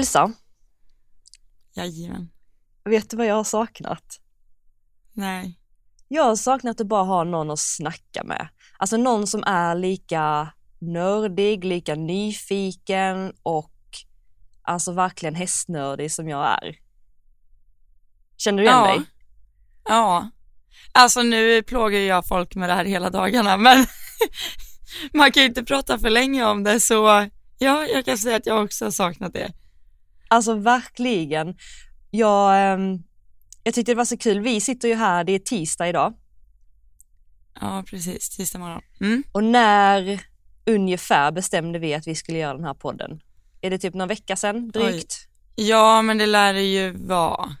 Elsa, Jajamän. vet du vad jag har saknat? Nej. Jag har saknat att bara ha någon att snacka med. Alltså någon som är lika nördig, lika nyfiken och alltså verkligen hästnördig som jag är. Känner du igen Ja. dig? Ja. Alltså nu plågar jag folk med det här hela dagarna, men man kan ju inte prata för länge om det, så ja, jag kan säga att jag också har saknat det. Alltså verkligen. Jag, ehm, jag tyckte det var så kul. Vi sitter ju här, det är tisdag idag Ja, precis. Tisdag morgon. Mm. och när ungefär bestämde vi att vi skulle göra den här podden? Är det typ någon vecka sedan drygt? Ja, men det lär det ju vara.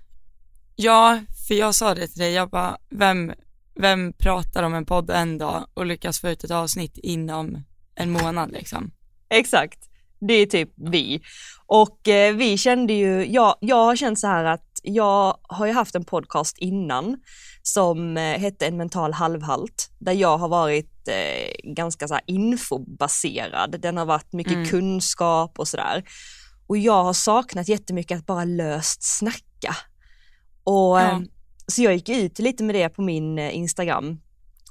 Ja, för jag sa det till dig, jag bara, vem, vem pratar om en podd en dag och lyckas få ut ett avsnitt inom en månad liksom? Exakt, det är typ vi. Och eh, vi kände ju, jag, jag har känt så här att jag har ju haft en podcast innan som eh, hette En mental halvhalt där jag har varit eh, ganska så infobaserad. Den har varit mycket Mm. kunskap och sådär. Och jag har saknat jättemycket att bara löst snacka. Och, Ja. eh, Så jag gick ut lite med det på min Instagram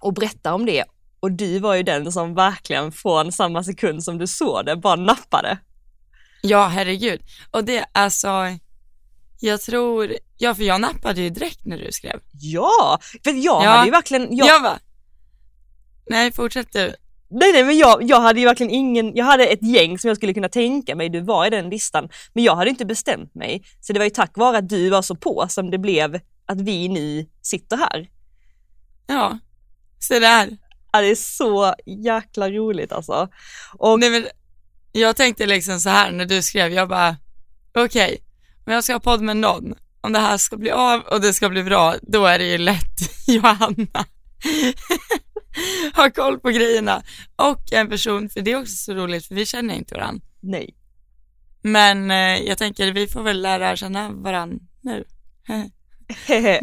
och berättade om det och du var ju den som verkligen från samma sekund som du såg det bara nappade. Ja, herregud. Och det, alltså, jag tror, ja för jag nappade ju direkt när du skrev. Ja, för jag Ja. hade ju verkligen, jag, Jag bara, nej fortsätt du. nej nej men jag, jag hade ju verkligen ingen, jag hade ett gäng som jag skulle kunna tänka mig, du var i den listan, men jag hade inte bestämt mig. Så det var ju tack vare att du var så på som det blev att vi nu sitter här. Ja, se där. Ja, det är så jäkla roligt alltså. Och Nej, men, jag tänkte liksom så här när du skrev, jag bara, okej, om jag ska ha podd med någon, om det här ska bli av och det ska bli bra, då är det ju lätt Johanna. ha koll på grejerna. Och en person, för det är också så roligt, för vi känner inte varandra. nej, Men eh, jag tänker, vi får väl lära känna varandra nu.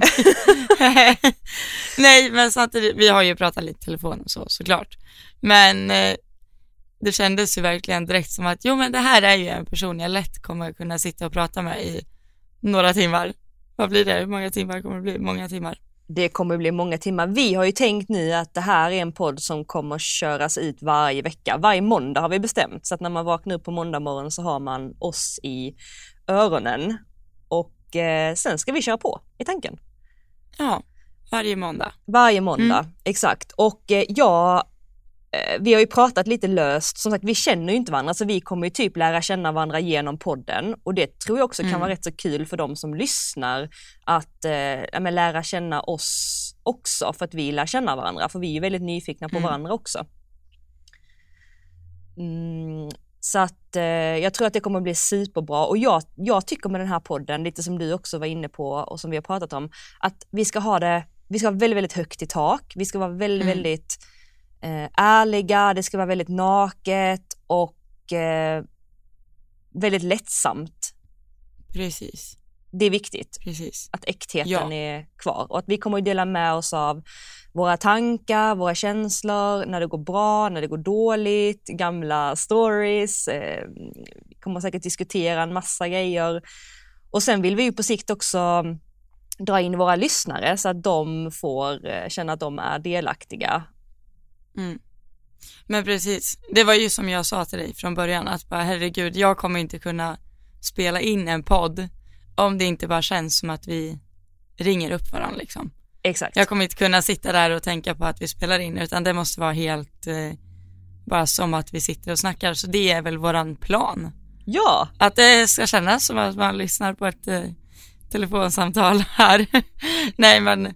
Nej, men samtidigt, vi har ju pratat lite telefon och så såklart. Men eh, det kändes ju verkligen direkt som att, jo men det här är ju en person jag lätt kommer kunna sitta och prata med i några timmar. Vad blir det? Hur många timmar kommer det bli? Många timmar. det kommer bli många timmar. Vi har ju tänkt nu att det här är en podd som kommer köras ut varje vecka. Varje måndag har vi bestämt så att när man vaknar upp på måndag morgon så har man oss i öronen. Och eh, sen ska vi köra på i tanken. Ja, varje måndag. Varje måndag, exakt. Och eh, jag, eh, vi har ju pratat lite löst, som sagt vi känner ju inte varandra så vi kommer ju typ lära känna varandra genom podden och det tror jag också kan Mm. vara rätt så kul för de som lyssnar att eh, ja, lära känna oss också för att vi lär känna varandra för vi är ju väldigt nyfikna på Mm. varandra också. Mm, så att eh, jag tror att det kommer bli superbra och jag, jag tycker med den här podden, lite som du också var inne på och som vi har pratat om, att vi ska ha det, vi ska vara väldigt, väldigt högt i tak, vi ska vara väldigt, Mm. väldigt eh, ärliga, det ska vara väldigt naket och eh, väldigt lättsamt. Precis, Det är viktigt precis. att äktheten Ja. är kvar och att vi kommer att dela med oss av våra tankar, våra känslor, när det går bra, när det går dåligt, gamla stories, eh, vi kommer säkert diskutera en massa grejer. Och sen vill vi ju på sikt också mm, dra in våra lyssnare så att de får eh, känna att de är delaktiga. Mm. Men precis, det var ju som jag sa till dig från början att bara herregud, jag kommer inte kunna spela in en podd om det inte bara känns som att vi ringer upp varandra liksom. Exakt. Jag kommer inte kunna sitta där och tänka på att vi spelar in utan det måste vara helt eh, bara som att vi sitter och snackar så det är väl våran plan. Ja, Att det ska kännas som att man lyssnar på ett eh, telefonsamtal här. Nej men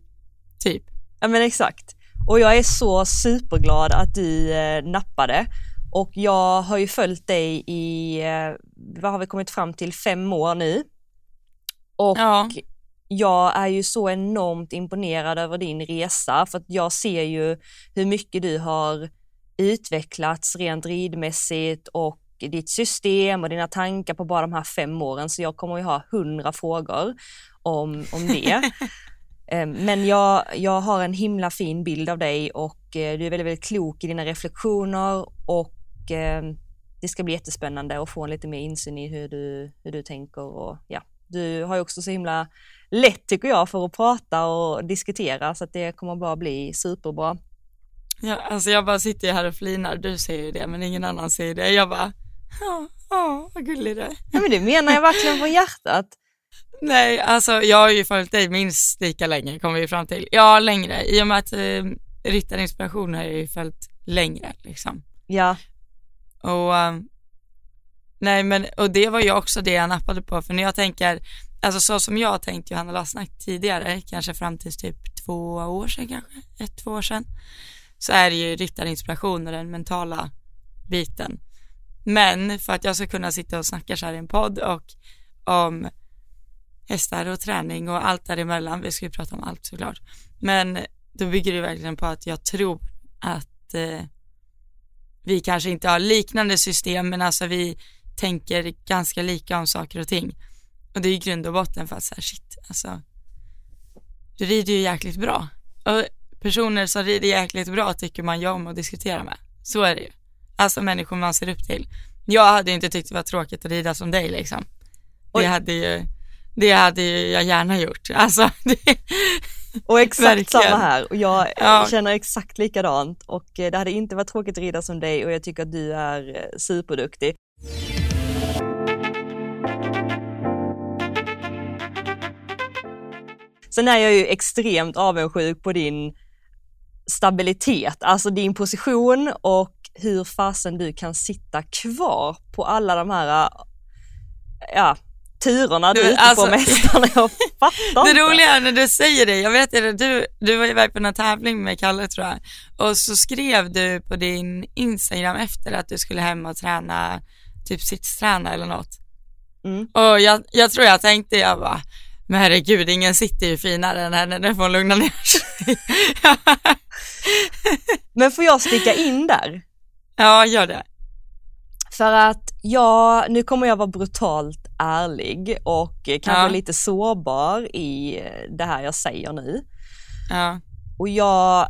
typ. Ja men exakt. Och jag är så superglad att du eh, nappade. Och jag har ju följt dig i, eh, vad har vi kommit fram till, fem år nu. Och Ja. Jag är ju så enormt imponerad över din resa för att jag ser ju hur mycket du har utvecklats rent ridmässigt och ditt system och dina tankar på bara de här fem åren så jag kommer ju ha hundra frågor om, om det. Eh, Men jag, jag har en himla fin bild av dig och eh, du är väldigt, väldigt klok i dina reflektioner och eh, det ska bli jättespännande att få en lite mer insyn i hur du, hur du tänker och ja, du har ju också så himla lätt tycker jag för att prata och diskutera så att det kommer bara bli superbra. Ja, alltså jag bara sitter här och flinar, du ser ju det men ingen annan ser det. Jag bara, ja, ja vad gullig du är. Ja men det menar jag verkligen från hjärtat. Nej, alltså jag har ju följt dig minst lika länge kommer vi fram till. Ja, längre. I och med att eh, Ryttarinspiration har jag ju följt längre liksom. Ja. Och um, nej men, och det var ju också det jag nappade på, för när jag tänker, alltså så som jag tänkt Johanna Lassnack tidigare, kanske fram till typ två år sedan kanske, ett, två år sedan, så är det ju ryttarinspiration och den mentala biten. Men för att jag ska kunna sitta och snacka så här i en podd och om hästar och träning och allt däremellan, vi ska ju prata om allt såklart, men då bygger det verkligen på att jag tror att eh, vi kanske inte har liknande system, men alltså vi tänker ganska lika om saker och ting. Och det är ju grund och botten för att så här, shit, alltså, du rider ju jäkligt bra. Och personer som rider jäkligt bra tycker man ju om att diskutera med. Så är det ju. Alltså människor man ser upp till. Jag hade inte tyckt det var tråkigt att rida som dig liksom. Det hade ju, det hade ju jag gärna gjort. Alltså, det, och exakt Verkligen. samma här och jag ja. känner exakt likadant och eh, det hade inte varit tråkigt att rida som dig och jag tycker att du är eh, superduktig. Sen är jag ju extremt avundsjuk på din stabilitet, alltså din position och hur fasen du kan sitta kvar på alla de här ja, turerna du, ute alltså, på mästarna. Jag fattar Det inte. roliga är när du säger det, jag vet att du, du var iväg på en tävling med Kalle tror jag och så skrev du på din Instagram efter att du skulle hem och träna, typ sittsträna eller något. Mm. Och jag, jag tror jag tänkte, jag bara, men herregud, ingen sitter ju finare än henne, nu får hon lugna ner sig. men får jag sticka in där? Ja, gör det. För att ja, nu kommer jag vara brutalt ärlig och kanske ja. lite sårbar i det här jag säger nu. Ja. Och jag,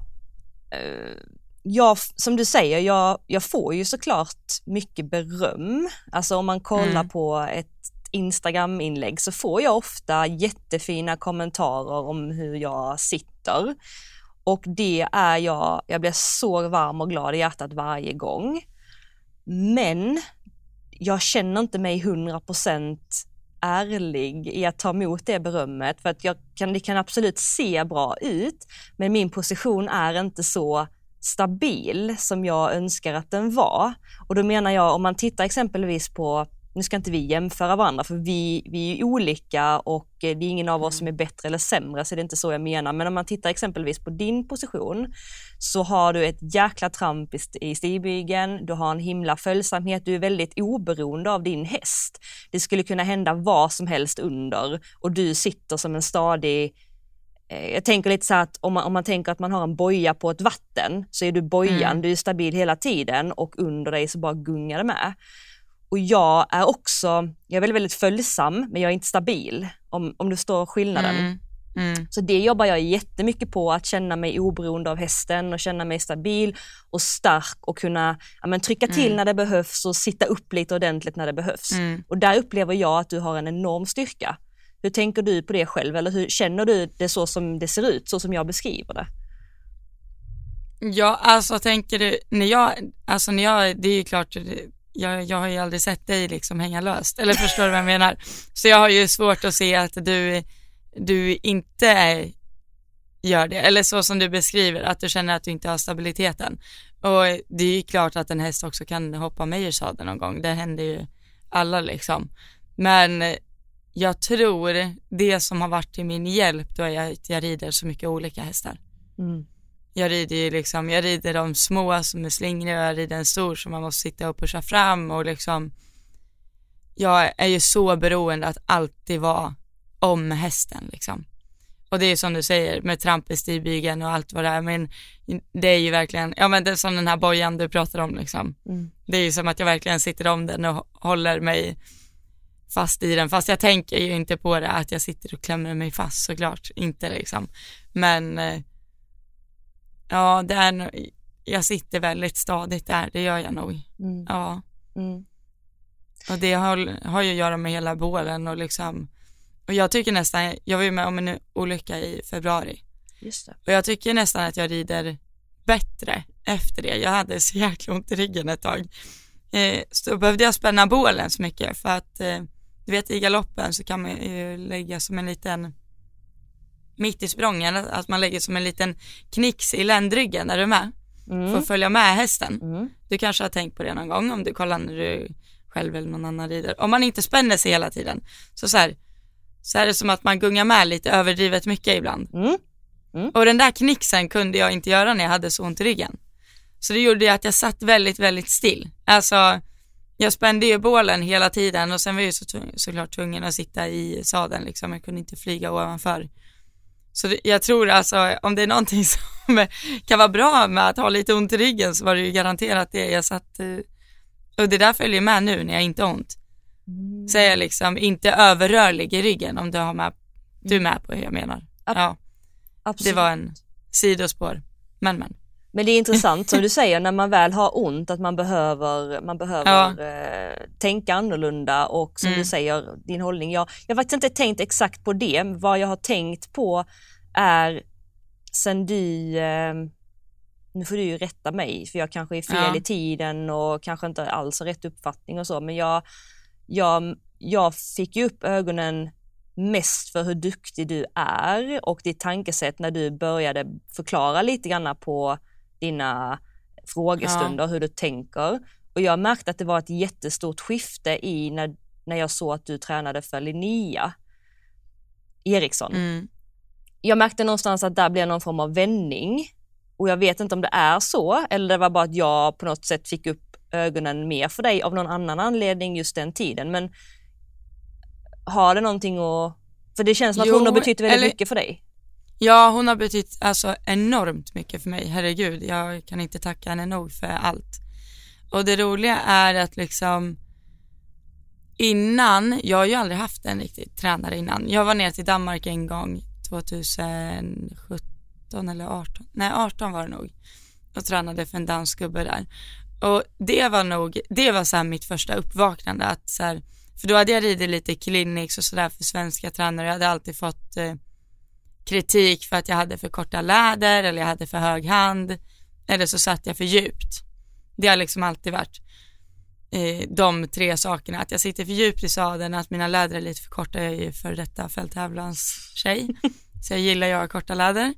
eh, jag, som du säger, jag, jag får ju såklart mycket beröm. Alltså om man kollar mm. på ett Instagram-inlägg så får jag ofta jättefina kommentarer om hur jag sitter. Och det är jag, jag blir så varm och glad i hjärtat varje gång. Men jag känner inte mig 100% ärlig i att ta emot det berömmet för att jag kan, det kan absolut se bra ut men min position är inte så stabil som jag önskar att den var. Och då menar jag om man tittar exempelvis på nu ska inte vi jämföra varandra för vi, vi är olika och eh, det är ingen av oss som är bättre eller sämre så det är inte så jag menar. Men om man tittar exempelvis på din position så har du ett jäkla tramp i stigbygeln, du har en himla följsamhet, du är väldigt oberoende av din häst. Det skulle kunna hända vad som helst under och du sitter som en stadig eh, jag tänker lite så att om man, om man tänker att man har en boja på ett vatten så är du bojan, mm. du är stabil hela tiden och under dig så bara gungar det med. Och jag är också, jag är väldigt, väldigt följsam men jag är inte stabil om, om du står skillnaden. Mm. Mm. Så det jobbar jag jättemycket på, att känna mig oberoende av hästen och känna mig stabil och stark och kunna ja, men, trycka till mm. när det behövs och sitta upp lite ordentligt när det behövs. Mm. Och där upplever jag att du har en enorm styrka. Hur tänker du på det själv eller hur känner du det så som det ser ut, så som jag beskriver det? Ja, alltså tänker du, när jag, alltså när jag, det är ju klart, jag, jag har ju aldrig sett dig liksom hänga löst, eller förstår du vad jag menar? Så jag har ju svårt att se att du, du inte är, gör det, eller så som du beskriver, att du känner att du inte har stabiliteten. Och det är ju klart att en häst också kan hoppa mig ur sadeln någon gång, det händer ju alla liksom. Men jag tror det som har varit till min hjälp då är att jag rider så mycket olika hästar. Mm jag rider ju liksom, jag rider de små som är slingriga och jag rider en stor som man måste sitta och pusha fram och liksom jag är ju så beroende att alltid vara om hästen liksom. Och det är som du säger med tramp i stigbygeln och allt vad det är, men det är ju verkligen, ja men det är som den här bojan du pratar om liksom. Mm. Det är ju som att jag verkligen sitter om den och håller mig fast i den, fast jag tänker ju inte på det att jag sitter och klämmer mig fast såklart, inte liksom. Men eh, Ja, det är, jag sitter väldigt stadigt där, det gör jag nog. Mm. Ja. Mm. Och det har, har ju att göra med hela bålen och liksom, och jag tycker nästan, jag var ju med om en olycka i februari. Just det. Och jag tycker nästan att jag rider bättre efter det. Jag hade så jäkla ont i ryggen ett tag. Eh, så behövde jag spänna bålen så mycket för att eh, du vet i galoppen så kan man ju lägga som en liten mitt i sprången, att man lägger som en liten knix i ländryggen när du är med. Mm. För att följa med hästen. Mm. Du kanske har tänkt på det någon gång om du kollar när du själv eller någon annan rider. Om man inte spänner sig hela tiden så, så, här, så är det som att man gungar med lite överdrivet mycket ibland. Mm. Mm. Och den där knixen kunde jag inte göra när jag hade så ont i ryggen. Så det gjorde att jag satt väldigt, väldigt still. Alltså, jag spände ju bålen hela tiden och sen var jag ju så, såklart tvungen att sitta i sadeln liksom. Jag kunde inte flyga ovanför. Så det, jag tror alltså, om det är någonting som kan vara bra med att ha lite ont i ryggen så var det ju garanterat det. Jag satt, och det där följer med nu när jag inte har ont. Mm. Så är jag liksom inte överrörlig i ryggen om du har med, du är med på hur jag menar. Ja. Absolut. Det var en sidospår, men men. Men det är intressant som du säger när man väl har ont att man behöver, man behöver ja. eh, tänka annorlunda och som mm. du säger din hållning. Jag, jag har faktiskt inte tänkt exakt på det. Vad jag har tänkt på är sen du, eh, nu får du ju rätta mig för jag kanske är fel ja. i tiden och kanske inte alls har rätt uppfattning och så men jag, jag, jag fick ju upp ögonen mest för hur duktig du är och ditt tankesätt när du började förklara lite grann på dina frågestunder, ja. hur du tänker. Och jag märkte att det var ett jättestort skifte i när, när jag såg att du tränade för Linnea Eriksson. Mm. Jag märkte någonstans att där blev någon form av vändning och jag vet inte om det är så eller det var bara att jag på något sätt fick upp ögonen mer för dig av någon annan anledning just den tiden. Men har det någonting att... För det känns som att jo, hon har betytt väldigt eller, mycket för dig. Ja, hon har betytt alltså enormt mycket för mig, herregud. Jag kan inte tacka henne nog för allt. Och det roliga är att liksom innan, jag har ju aldrig haft en riktig tränare innan. Jag var ner till Danmark en gång 2017 eller 18, nej 18 var det nog och tränade för en dansk gubbe där. Och det var nog, det var så här mitt första uppvaknande att så här, för då hade jag ridit lite clinics och sådär för svenska tränare. Jag hade alltid fått eh, kritik för att jag hade för korta läder eller jag hade för hög hand eller så satt jag för djupt. Det har liksom alltid varit eh, de tre sakerna, att jag sitter för djupt i sadeln, att mina läder är lite för korta, jag är ju för detta fälttävlanstjej, så jag gillar jag korta läder.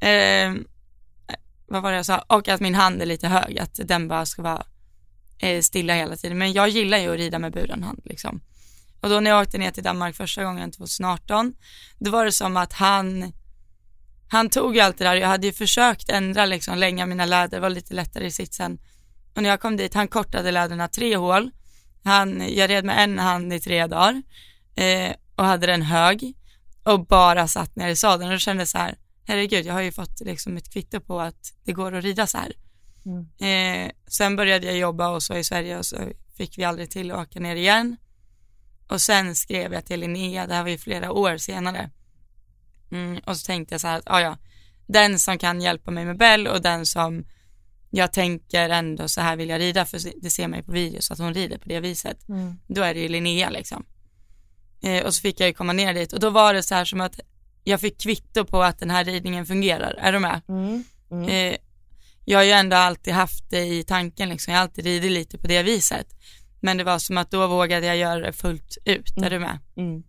Eh, vad var det jag sa? Och att min hand är lite hög, att den bara ska vara eh, stilla hela tiden. Men jag gillar ju att rida med buren hand liksom. Och då när jag åkte ner till Danmark första gången 2018, då var det som att han, han tog ju allt det där. Jag hade ju försökt ändra liksom, länga mina läder, var lite lättare i sitsen. Och när jag kom dit, han kortade läderna tre hål. Han, jag red med en hand i tre dagar eh, och hade den hög och bara satt ner i sadeln och kände så här, herregud, jag har ju fått liksom ett kvitto på att det går att rida så här. Mm. Eh, sen började jag jobba och så i Sverige och så fick vi aldrig till att åka ner igen. Och sen skrev jag till Linnea, det här var ju flera år senare. Mm, och så tänkte jag så här att, ja ja, den som kan hjälpa mig med Bell och den som jag tänker ändå så här vill jag rida för det ser man ju på video så att hon rider på det viset. Mm. Då är det ju Linnea liksom. Eh, och så fick jag ju komma ner dit och då var det så här som att jag fick kvitto på att den här ridningen fungerar. Är du med? Mm. Mm. Eh, jag har ju ändå alltid haft det i tanken liksom. Jag har alltid ridit lite på det viset. Men det var som att då vågade jag göra det fullt ut, mm. är du med? Mm.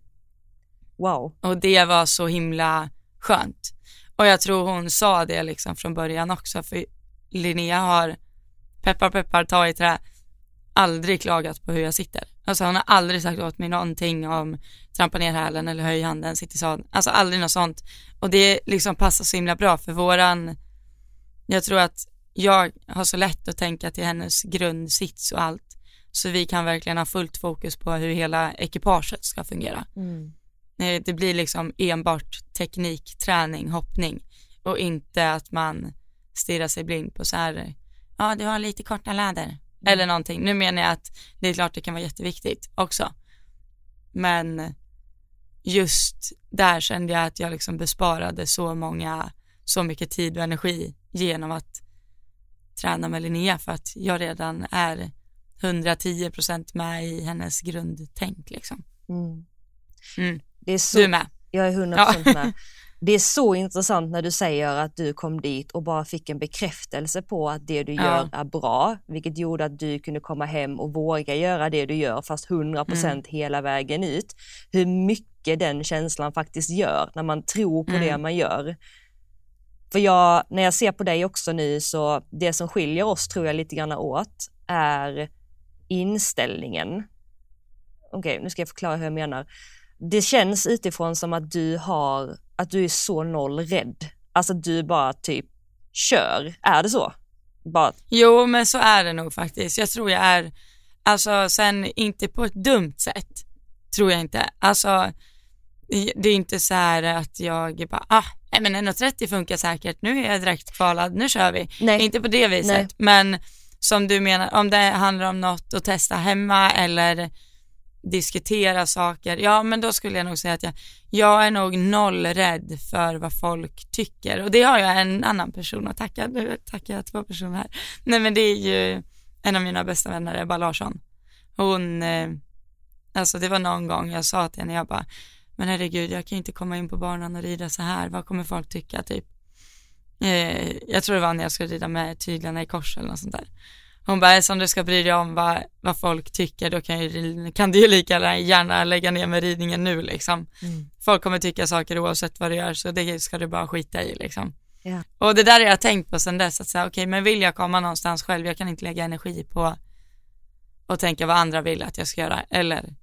Wow. Och det var så himla skönt. Och jag tror hon sa det liksom från början också, för Linnea har, peppar peppar, ta i trä, aldrig klagat på hur jag sitter. Alltså hon har aldrig sagt åt mig någonting om trampa ner hälen eller höj handen, sitt i sadeln. Alltså aldrig något sånt. Och det liksom passar så himla bra för våran, jag tror att jag har så lätt att tänka till hennes grundsits och allt. Så vi kan verkligen ha fullt fokus på hur hela ekipaget ska fungera. Mm. Det blir liksom enbart teknik, träning, hoppning och inte att man stirrar sig blind på så här, ja du har lite korta läder mm. eller någonting. Nu menar jag att det är klart det kan vara jätteviktigt också. Men just där kände jag att jag liksom besparade så många, så mycket tid och energi genom att träna med Linnea för att jag redan är 110% med i hennes grundtänk liksom. Mm. Mm. Det är så, Du är med. Jag är 100% Ja. med. Det är så intressant när du säger att du kom dit och bara fick en bekräftelse på att det du Ja. gör är bra, vilket gjorde att du kunde komma hem och våga göra det du gör fast 100% Mm. hela vägen ut. Hur mycket den känslan faktiskt gör när man tror på det Mm. man gör. För jag, när jag ser på dig också nu så det som skiljer oss tror jag lite grann åt är inställningen. Okej, nu ska jag förklara hur jag menar. Det känns utifrån som att du har, att du är så noll rädd. Alltså du bara typ kör. Är det så? Bara, Jo, men så är det nog faktiskt. Jag tror jag är, alltså sen inte på ett dumt sätt, tror jag inte. Alltså, det det är inte så här att jag bara, ah, nej men 1.30 funkar säkert, nu är jag direkt kvalad, nu kör vi. nej. Inte på det viset, Nej. men som du menar, om det handlar om något att testa hemma eller diskutera saker, ja men då skulle jag nog säga att jag, jag är nog noll rädd för vad folk tycker och det har jag en annan person att tacka, nu tackar jag två personer här. Nej men det är ju en av mina bästa vänner, Ebba Larsson. Hon, eh, alltså det var någon gång jag sa till henne, jag bara, men herregud jag kan ju inte komma in på banan och rida så här, vad kommer folk tycka typ? Eh, jag tror det var när jag skulle rida med tyglarna i kors eller något sånt där. Hon bara, som du ska bry dig om vad, vad folk tycker, då kan, ju, kan du ju lika gärna lägga ner med ridningen nu liksom. Mm. Folk kommer tycka saker oavsett vad du gör, så det ska du bara skita i liksom. Ja. Och det där har jag tänkt på sedan dess, att säga, okej, men vill jag komma någonstans själv, jag kan inte lägga energi på och tänka vad andra vill att jag ska göra, eller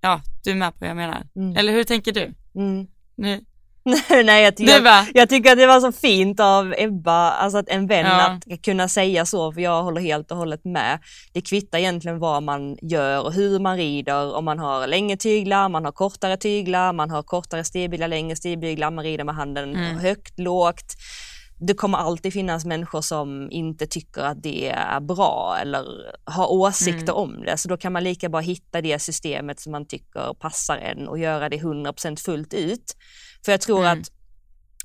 ja, du är med på vad jag menar. Mm. Eller hur tänker du? Mm. Nu, nej, jag tycker, bara, jag tycker att det var så fint av Ebba, alltså att en vän Ja. att kunna säga så, för jag håller helt och hållet med. Det kvittar egentligen vad man gör och hur man rider, om man har längre tyglar, man har kortare tyglar, man har kortare stigbyglar, längre stigbyglar, man rider med handen Mm. högt, lågt. Det kommer alltid finnas människor som inte tycker att det är bra eller har åsikter Mm. om det, så då kan man lika bra hitta det systemet som man tycker passar en och göra det 100% fullt ut. För jag tror Mm. att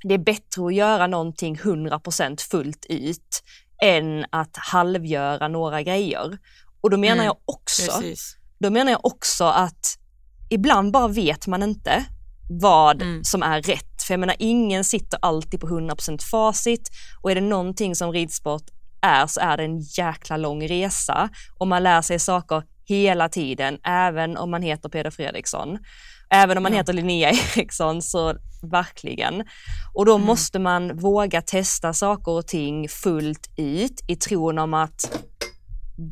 det är bättre att göra någonting 100% fullt ut än att halvgöra några grejer. Och då menar Mm, jag också, precis. då menar jag också att ibland bara vet man inte vad Mm. som är rätt. För jag menar ingen sitter alltid på 100% facit och är det någonting som ridsport är så är det en jäkla lång resa och man lär sig saker hela tiden, även om man heter Peder Fredriksson. Även om man heter Linnea Eriksson så verkligen. Och då Mm. måste man våga testa saker och ting fullt ut i tron om att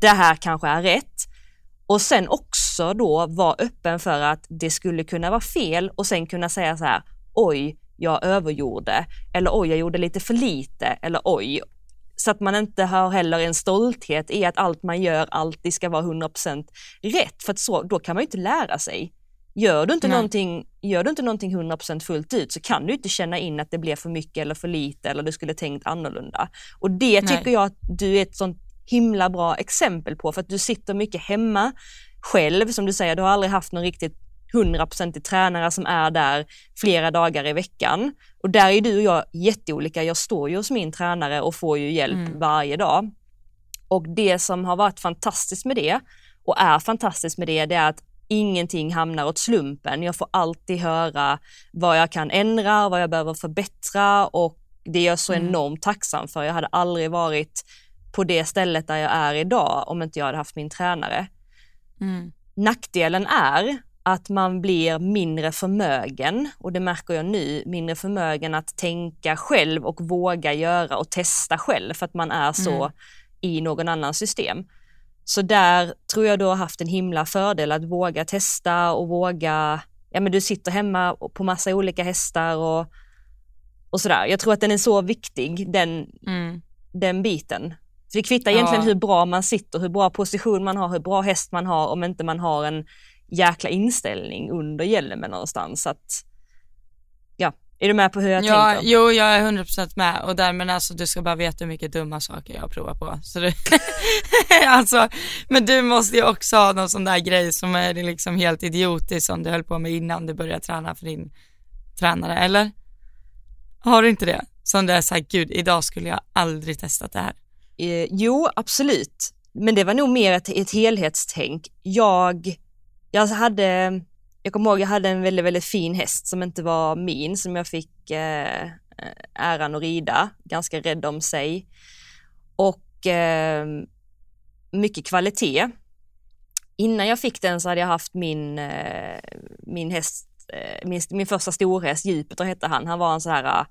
det här kanske är rätt. Och sen också då vara öppen för att det skulle kunna vara fel och sen kunna säga så här, oj, jag övergjorde, eller oj, jag gjorde lite för lite, eller oj. Så att man inte har heller en stolthet i att allt man gör alltid ska vara 100% rätt, för så, då kan man ju inte lära sig. Gör du inte, Nej. någonting, gör du inte någonting 100% fullt ut så kan du inte känna in att det blev för mycket eller för lite eller du skulle tänkt annorlunda. Och det Nej. tycker jag att du är ett sånt himla bra exempel på för att du sitter mycket hemma själv som du säger, du har aldrig haft någon riktigt 100% tränare som är där flera dagar i veckan. Och där är du och jag jätteolika. Jag står ju hos min tränare och får ju hjälp Mm. varje dag. Och det som har varit fantastiskt med det och är fantastiskt med det, det är att ingenting hamnar åt slumpen. Jag får alltid höra vad jag kan ändra, vad jag behöver förbättra och det är jag så Mm. enormt tacksam för. Jag hade aldrig varit på det stället där jag är idag om inte jag hade haft min tränare. Mm. Nackdelen är att man blir mindre förmögen och det märker jag nu, mindre förmögen att tänka själv och våga göra och testa själv för att man är så Mm. i någon annans system. Så där tror jag du har haft en himla fördel att våga testa och våga, ja men du sitter hemma på massa olika hästar och, och sådär. Jag tror att den är så viktig, den, Mm. den biten. För det kvittar egentligen Ja. hur bra man sitter, hur bra position man har, hur bra häst man har om inte man har en jäkla inställning under hjälmen någonstans. Att, är du med på hur jag Ja, tänker? jo, jag är 100% med och där, men alltså du ska bara veta hur mycket dumma saker jag har provat på. Så du, alltså, men du måste ju också ha någon sån där grej som är liksom helt idiotisk som du höll på med innan du började träna för din tränare, eller? Har du inte det? Som det är såhär, gud, idag skulle jag aldrig testat det här. Eh, jo, absolut. men det var nog mer ett, ett helhetstänk. Jag, jag hade, jag kommer ihåg jag hade en väldigt, väldigt fin häst som inte var min, som jag fick eh, äran att rida, ganska rädd om sig. Och eh, mycket kvalitet. Innan jag fick den så hade jag haft min, eh, min häst, eh, min, min första storhäst, Jupiter hette han, han var en så här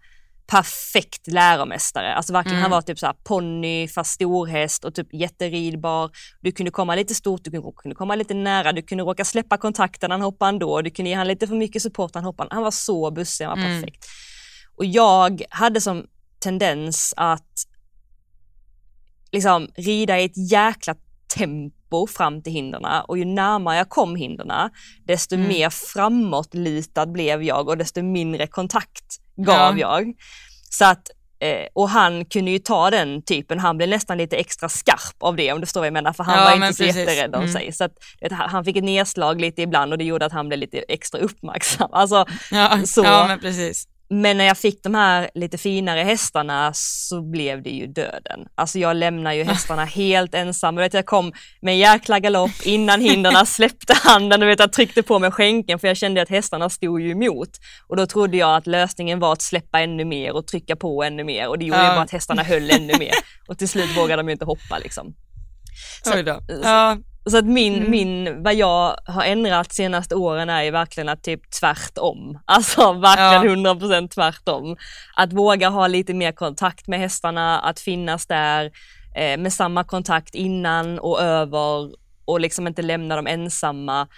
perfekt läromästare. Alltså verkligen, mm. han var typ så här ponny fast storhäst och typ jätteridbar. Du kunde komma lite stort, du kunde komma lite nära, du kunde råka släppa kontakten, han hoppade ändå, du kunde ge han lite för mycket support, han hoppade. Han var så bussig, han var mm. perfekt. Och jag hade som tendens att liksom rida i ett jäkla tempo fram till hinderna och ju närmare jag kom hinderna desto mm. mer framåtlutad blev jag och desto mindre kontakt gav ja. jag. Så att, eh, och han kunde ju ta den typen, han blev nästan lite extra skarp av det om du förstår vad jag menar, för han ja, var inte så jätterädd om mm. sig. Så att, vet, han fick ett nedslag lite ibland och det gjorde att han blev lite extra uppmärksam. Alltså, ja, så. ja men precis. Men när jag fick de här lite finare hästarna så blev det ju döden. Alltså jag lämnade ju hästarna helt ensam. Vet, jag kom med en jäkla galopp innan hinderna släppte handen och vet, jag tryckte på med skänken för jag kände att hästarna stod ju emot. Och då trodde jag att lösningen var att släppa ännu mer och trycka på ännu mer och det gjorde ja. bara att hästarna höll ännu mer. Och till slut vågade de ju inte hoppa liksom. Så, ja. Så att min, mm. min, vad jag har ändrat senaste åren är ju verkligen att typ tvärtom. Alltså verkligen ja. 100% tvärtom. Att våga ha lite mer kontakt med hästarna, att finnas där eh, med samma kontakt innan och över och liksom inte lämna dem ensamma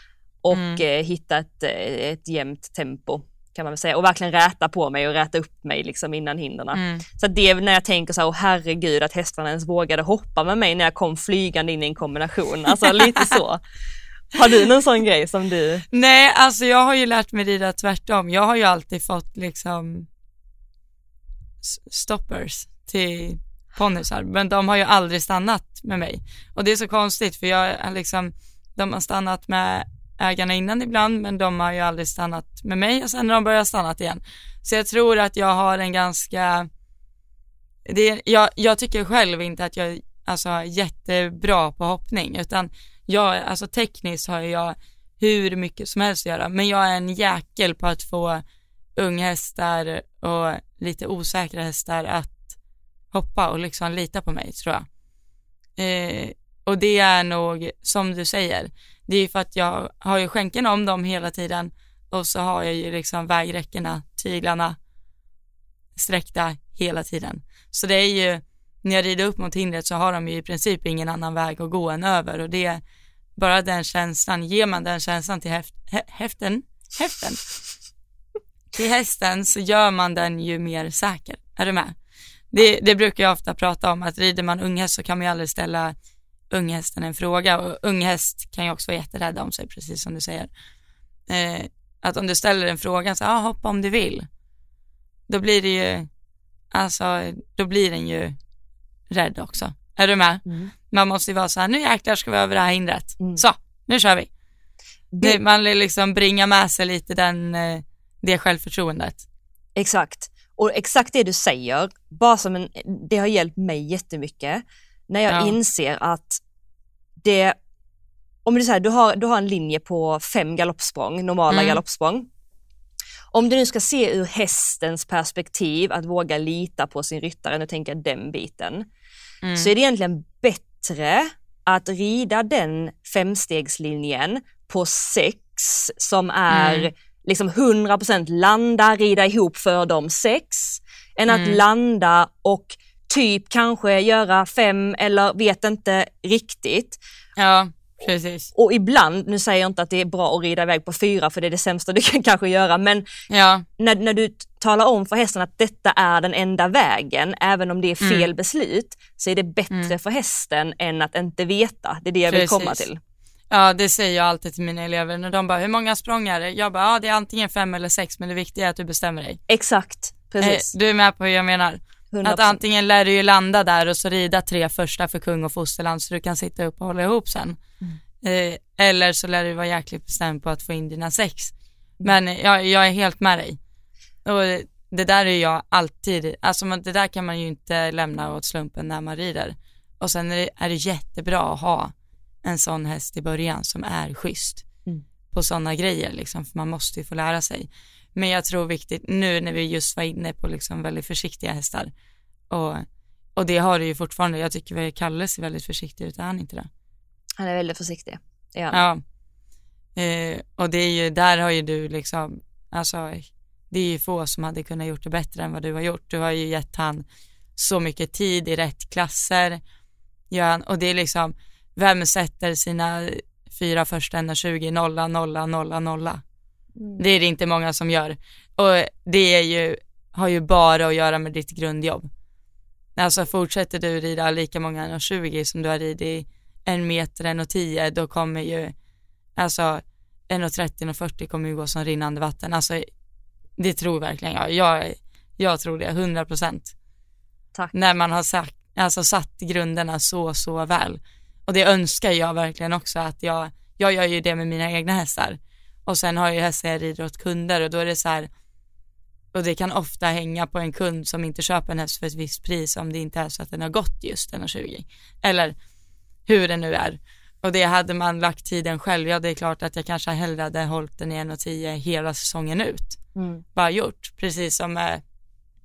och mm. eh, hitta ett, eh, ett jämnt tempo kan man väl säga och verkligen räta på mig och räta upp mig liksom innan hinderna. Mm. Så det är när jag tänker så här, oh, herregud att hästarna ens vågade hoppa med mig när jag kom flygande in i en kombination, alltså lite så. Har du någon sån grej som du? Nej, alltså jag har ju lärt mig rida tvärtom. Jag har ju alltid fått liksom stoppers till ponnysar, men de har ju aldrig stannat med mig. Och det är så konstigt för jag liksom, de har stannat med ägarna innan ibland, men de har ju aldrig stannat med mig och sen har de börjat stannat igen. Så jag tror att jag har en ganska, det, jag, jag tycker själv inte att jag alltså, är jättebra på hoppning, utan jag, alltså tekniskt har jag hur mycket som helst att göra, men jag är en jäkel på att få unghästar och lite osäkra hästar att hoppa och liksom lita på mig tror jag. Eh, och det är nog, som du säger, det är för att jag har ju skänken om dem hela tiden och så har jag ju liksom vägräckena, tyglarna sträckta hela tiden. Så det är ju, när jag rider upp mot hindret så har de ju i princip ingen annan väg att gå än över och det bara den känslan, ger man den känslan till häft, häften, häften, till hästen så gör man den ju mer säker. Är du med? Det, det brukar jag ofta prata om, att rider man unghäst så kan man ju aldrig ställa unghästen en fråga och unghäst kan ju också vara jätterädda om sig, precis som du säger. Eh, att om du ställer en fråga, så ah, hoppa om du vill, då blir det ju, alltså, då blir den ju rädd också. Är du med? Mm. Man måste ju vara så här, nu jäklar ska vi över det här hindret. Mm. Så, nu kör vi. Det... Man vill liksom bringa med sig lite den, eh, det självförtroendet. Exakt. Och exakt det du säger, bara som en, det har hjälpt mig jättemycket när jag ja. inser att det, om du, säger, du, har, du har en linje på fem galoppsprång, normala mm. galoppsprång. Om du nu ska se ur hästens perspektiv, att våga lita på sin ryttare, nu tänker jag den biten, mm. så är det egentligen bättre att rida den femstegslinjen på sex som är mm. liksom 100% landa, rida ihop för de sex, än att mm. landa och typ kanske göra fem eller vet inte riktigt. Ja, precis. Och, ibland, nu säger jag inte att det är bra att rida iväg på fyra för det är det sämsta du kan kanske göra, men ja. när, när du talar om för hästen att detta är den enda vägen, även om det är fel mm. beslut, så är det bättre mm. för hästen än att inte veta. Det är det jag vill komma till. Ja, det säger jag alltid till mina elever när de bara, hur många språng är det? Jag bara, ja det är antingen fem eller sex, men det viktiga är att du bestämmer dig. Exakt, precis. Eh, du är med på hur jag menar? 100%. Att antingen lär du ju landa där och så rida tre första för kung och fosterland så du kan sitta upp och hålla ihop sen. Mm. Eh, eller så lär du vara jäkligt bestämd på att få in dina sex. Mm. Men jag, jag är helt med dig. Och det där är jag alltid, alltså det där kan man ju inte lämna åt slumpen när man rider. Och sen är det, är det jättebra att ha en sån häst i början som är schysst Mm. på sådana grejer liksom, för man måste ju få lära sig. Men jag tror viktigt nu när vi just var inne på liksom väldigt försiktiga hästar och, och det har du ju fortfarande. Jag tycker Kalle ser väldigt försiktig ut, är han inte det? Han är väldigt försiktig. Ja. Ja. Eh, och det är ju, där har ju du liksom, alltså det är ju få som hade kunnat gjort det bättre än vad du har gjort. Du har ju gett han så mycket tid i rätt klasser. Gör och det är liksom, vem sätter sina fyra första 120 nolla, nolla, nolla, nolla? Mm. Det är det inte många som gör. Och det är ju, har ju bara att göra med ditt grundjobb. Alltså fortsätter du rida lika många 1,20 som du har ridit en meter, en och tio, då kommer ju, alltså 1,30 och 40 kommer ju gå som rinnande vatten. Alltså det tror verkligen jag. Jag, jag tror det, 100 procent. När man har sagt, alltså satt grunderna så, så väl. Och det önskar jag verkligen också att jag, jag gör ju det med mina egna hästar. Och sen har ju hästar jag rider åt kunder och då är det så här, och det kan ofta hänga på en kund som inte köper en häst för ett visst pris om det inte är så att den har gått just 1,20. Eller hur det nu är. Och det hade man lagt tiden själv, ja det är klart att jag kanske hellre hade hållit den i 1,10 hela säsongen ut. Mm. Bara gjort, precis som med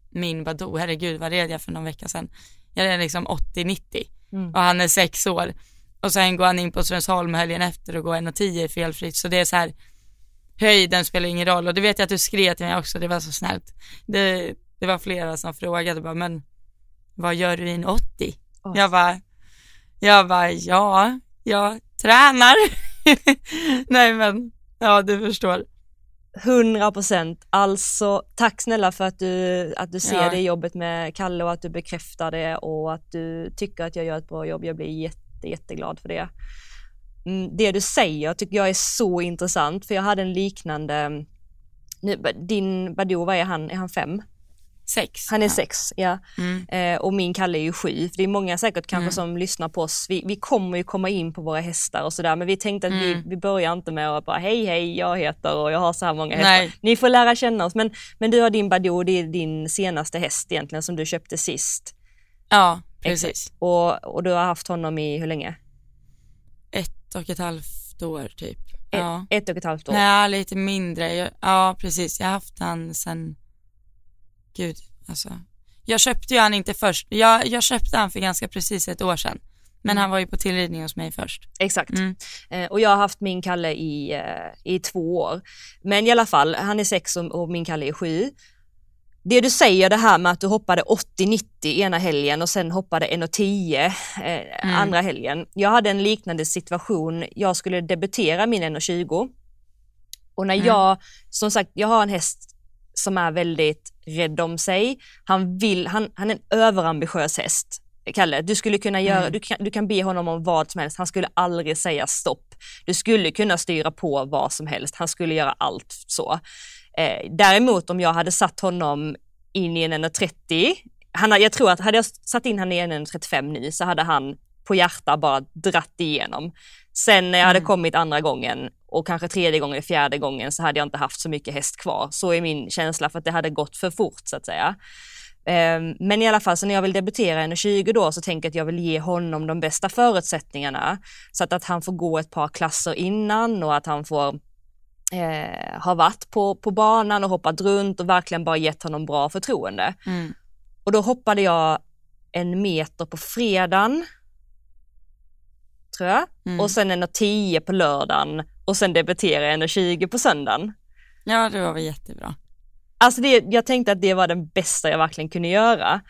min Badoo, herregud vad red jag för någon vecka sedan. Jag red liksom 80-90 Mm. och han är sex år. Och sen går han in på Strömsholm helgen efter och går 1,10 felfritt. Så det är så här, höjden spelar ingen roll. Och det vet jag att du skrev till mig också, det var så snällt. Det, det var flera som frågade bara, men vad gör du i en 80? Oj. Jag bara, jag bara, ja, jag tränar. Nej men, ja du förstår. 100 procent. Alltså, tack snälla för att du, att du ser Ja. det jobbet med Kalle och att du bekräftar det och att du tycker att jag gör ett bra jobb. Jag blir jätte, jätteglad för det. Mm, det du säger tycker jag är så intressant för jag hade en liknande nu, din Badoo, vad är han? Är han fem? Sex. Han är ja. sex, ja. Mm. Eh, och min Kalle är ju sju. För det är många säkert kanske Mm. som lyssnar på oss. Vi, vi kommer ju komma in på våra hästar och sådär men vi tänkte att vi, Mm. vi börjar inte med att bara hej hej jag heter och jag har så här många hästar. Nej. Ni får lära känna oss men, men du har din Badoo, det är din senaste häst egentligen som du köpte sist. Ja, precis. Exakt. Och, och du har haft honom i hur länge? Ett och ett halvt år typ. Ett, Ja. ett och ett halvt år. Nej, lite mindre. Jag, ja, precis. Jag har haft han sen, gud, alltså. Jag köpte ju han inte först. Jag, jag köpte han för ganska precis ett år sedan. Men han var ju på tillridning hos mig först. Exakt. Mm. Eh, och jag har haft min Kalle i, eh, i två år. Men i alla fall, han är sex och, och min Kalle är sju. Det du säger det här med att du hoppade 80-90 ena helgen och sen hoppade 1,10 eh, andra helgen. Jag hade en liknande situation. Jag skulle debutera min 1,20 och när Mm. jag, som sagt, jag har en häst som är väldigt rädd om sig. Han vill, han, han är en överambitiös häst. Kalle, du skulle kunna göra, Mm. du, kan, du kan be honom om vad som helst. Han skulle aldrig säga stopp. Du skulle kunna styra på vad som helst. Han skulle göra allt så. Eh, däremot om jag hade satt honom in i en 1,30, han, har- jag tror att hade jag satt in honom i en 1,35 nu så hade han på hjärta bara dratt igenom. Sen när jag hade Mm. kommit andra gången och kanske tredje gången, fjärde gången så hade jag inte haft så mycket häst kvar. Så är min känsla för att det hade gått för fort så att säga. Ehm, Men i alla fall, så när jag vill debutera i 20 då så tänker jag att jag vill ge honom de bästa förutsättningarna. Så att, att han får gå ett par klasser innan och att han får eh, ha varit på, på banan och hoppat runt och verkligen bara gett honom bra förtroende. Mm. Och då hoppade jag en meter på fredagen, tror jag. Mm. Och sen en 10 på lördagen och sen debuterade jag en 20 på söndagen. Ja, det var väl jättebra. Alltså det, jag tänkte att det var den bästa jag verkligen kunde göra.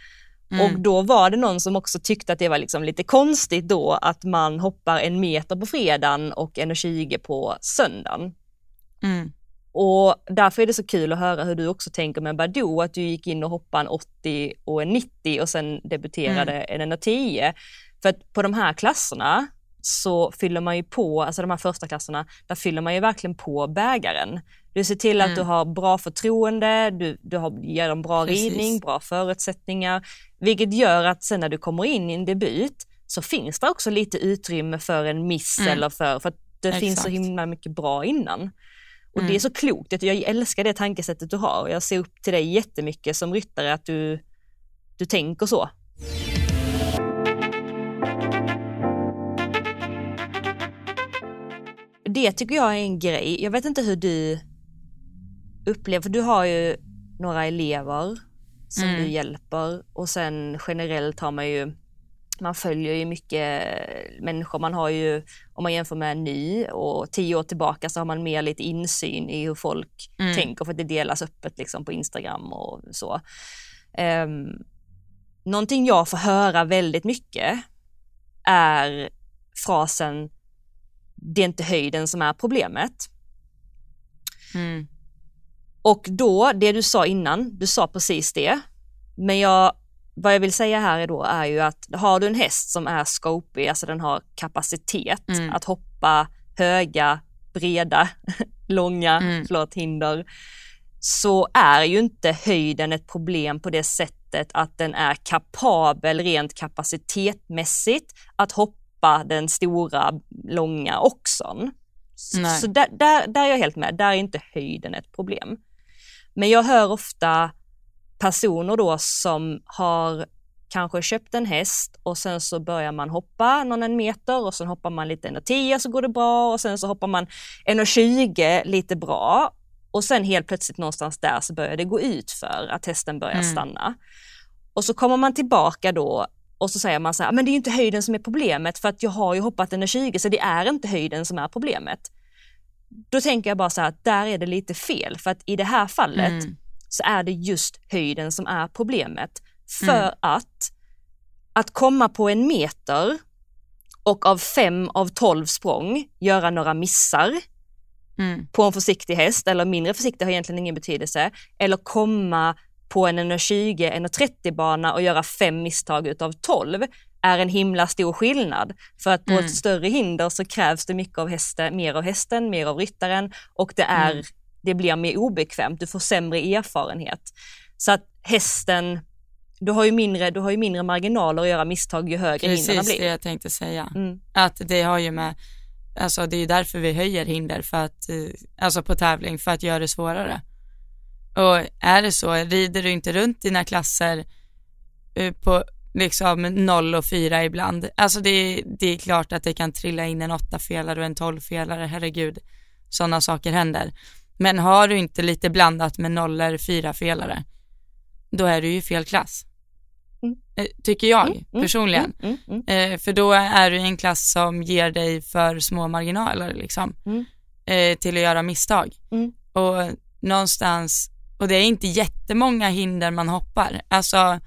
Mm. Och då var det någon som också tyckte att det var liksom lite konstigt då att man hoppar en meter på fredagen och en 20 på söndagen. Mm. Och därför är det så kul att höra hur du också tänker med Badoo, att du gick in och hoppade en 80 och en 90 och sen debuterade en 110. För att på de här klasserna så fyller man ju på, alltså de här första klasserna, där fyller man ju verkligen på bägaren. Du ser till att Mm. du har bra förtroende, du, du har, ger dem bra Precis. ridning, bra förutsättningar, vilket gör att sen när du kommer in i en debut så finns det också lite utrymme för en miss Mm. eller för, för att det finns så Exakt. himla mycket bra innan. Och mm. det är mm. så klokt, jag älskar det tankesättet du har och jag ser upp till dig jättemycket som ryttare att du, du tänker så. Det tycker jag är en grej. Jag vet inte hur du upplever, för du har ju några elever som mm. du hjälper och sen generellt har man ju man följer ju mycket människor. Man har ju, om man jämför med nu och tio år tillbaka så har man mer lite insyn i hur folk Mm. tänker för att det delas öppet liksom på Instagram och så. Um, någonting jag får höra väldigt mycket är frasen det är inte höjden som är problemet. Mm. Och då, det du sa innan, du sa precis det. Men jag, vad jag vill säga här är då är ju att har du en häst som är scopig, alltså den har kapacitet Mm. att hoppa höga, breda, långa, Mm. förlåt, hinder, så är ju inte höjden ett problem på det sättet att den är kapabel rent kapacitetmässigt att hoppa den stora, långa oxon. Så, Nej. så där, där, där är jag helt med, där är inte höjden ett problem. Men jag hör ofta personer då som har kanske köpt en häst och sen så börjar man hoppa någon en meter och sen hoppar man lite 1,10 så går det bra och sen så hoppar man 1,20 lite bra och sen helt plötsligt någonstans där så börjar det gå ut för att hästen börjar Mm. stanna. Och så kommer man tillbaka då och så säger man så här, men det är ju inte höjden som är problemet för att jag har ju hoppat 1,20 så det är inte höjden som är problemet. Då tänker jag bara så här där är det lite fel för att i det här fallet Mm. Så är det just höjden som är problemet. För Mm. att att komma på en meter och av fem av tolv språng göra några missar Mm. på en försiktig häst, eller mindre försiktig har egentligen ingen betydelse, eller komma på en 1,20, 1,30 bana och göra fem misstag utav 12 är en himla stor skillnad. För att på Mm. ett större hinder så krävs det mycket av hästen, mer av hästen, mer av ryttaren och det, är, Mm. Det blir mer obekvämt, du får sämre erfarenhet. Så att hästen, du har ju mindre, du har ju mindre marginaler att göra misstag ju högre Precis det blir. jag tänkte säga. Mm. Att det har ju med, alltså det är ju därför vi höjer hinder för att, eh, alltså på tävling för att göra det svårare. Och är det så, rider du inte runt dina klasser eh, på liksom 0 och 4 ibland, alltså det, det är klart att det kan trilla in en 8-felare och en 12-felare, herregud, sådana saker händer. Men har du inte lite blandat med nollor, 4-felare, då är du ju fel klass. Mm. Eh, Tycker jag Mm, mm, personligen. Mm, mm, mm. Eh, för då är du i en klass som ger dig för små marginaler liksom, eh, till att göra misstag. Och någonstans, och det är inte jättemånga hinder man hoppar. Alltså,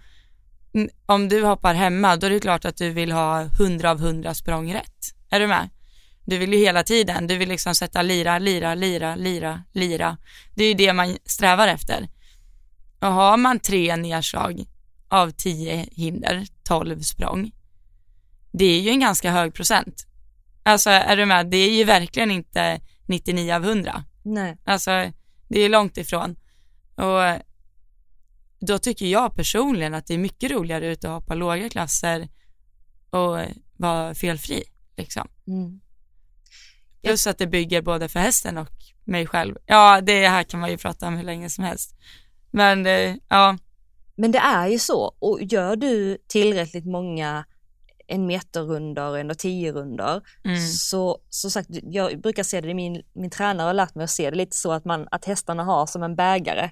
om du hoppar hemma, då är det klart att du vill ha 100 av 100 språng rätt. Är du med? Du vill ju hela tiden, du vill liksom sätta lira, lira, lira, lira, lira. Det är ju det man strävar efter. Och har man tre nedslag av 10 hinder, 12 språng, det är ju en ganska hög procent. Alltså är du med? Det är ju verkligen inte 99 av 100. Nej. Alltså det är långt ifrån. Och då tycker jag personligen att det är mycket roligare ute att hoppa låga klasser och vara felfri liksom. Mm. Plus att det bygger både för hästen och mig själv. Ja, det här kan man ju prata om hur länge som helst. Men eh, ja, Men det är ju så och gör du tillräckligt många en meterrundor, en och tio rundor mm, så, så sagt, jag brukar se det, min, min tränare har lärt mig att se det lite så att, man, att hästarna har som en bägare.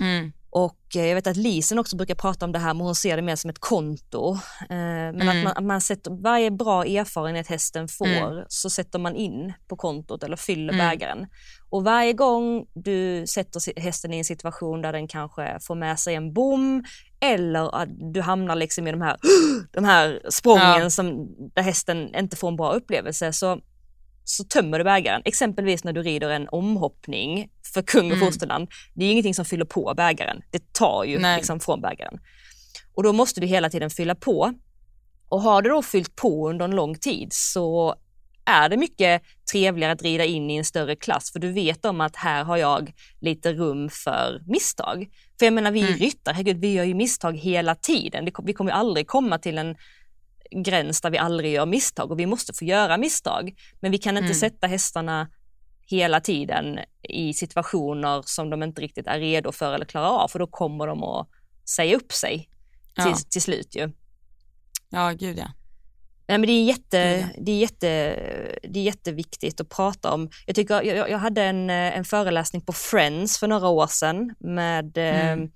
mm, Och eh, jag vet att Lisen också brukar prata om det här, men hon ser det mer som ett konto. Eh, Men Mm. att man, att man sätter, varje bra erfarenhet hästen får Mm. så sätter man in på kontot eller fyller Mm. bägaren. Och varje gång du sätter hästen i en situation där den kanske får med sig en bom eller att du hamnar liksom i de här, de här sprången Ja. som, där hästen inte får en bra upplevelse så, så tömmer du bägaren. Exempelvis när du rider en omhoppning för kung och Mm. fosterland. Det är ingenting som fyller på bägaren. Det tar ju Nej. liksom från bägaren. Och då måste du hela tiden fylla på. Och har du då fyllt på under en lång tid så är det mycket trevligare att rida in i en större klass för du vet om att här har jag lite rum för misstag. För jag menar vi Mm. ryttare, herregud vi gör ju misstag hela tiden. Vi kommer ju aldrig komma till en gräns där vi aldrig gör misstag och vi måste få göra misstag. Men vi kan inte Mm. sätta hästarna hela tiden i situationer som de inte riktigt är redo för eller klarar av för då kommer de att säga upp sig till, ja, till slut ju. ja gud ja. Nej, men det, är jätte, Det det, är jätte, det är jätteviktigt att prata om. Jag, tycker, jag, jag hade en, eh, en föreläsning på Friends för några år sedan med Mm. eh,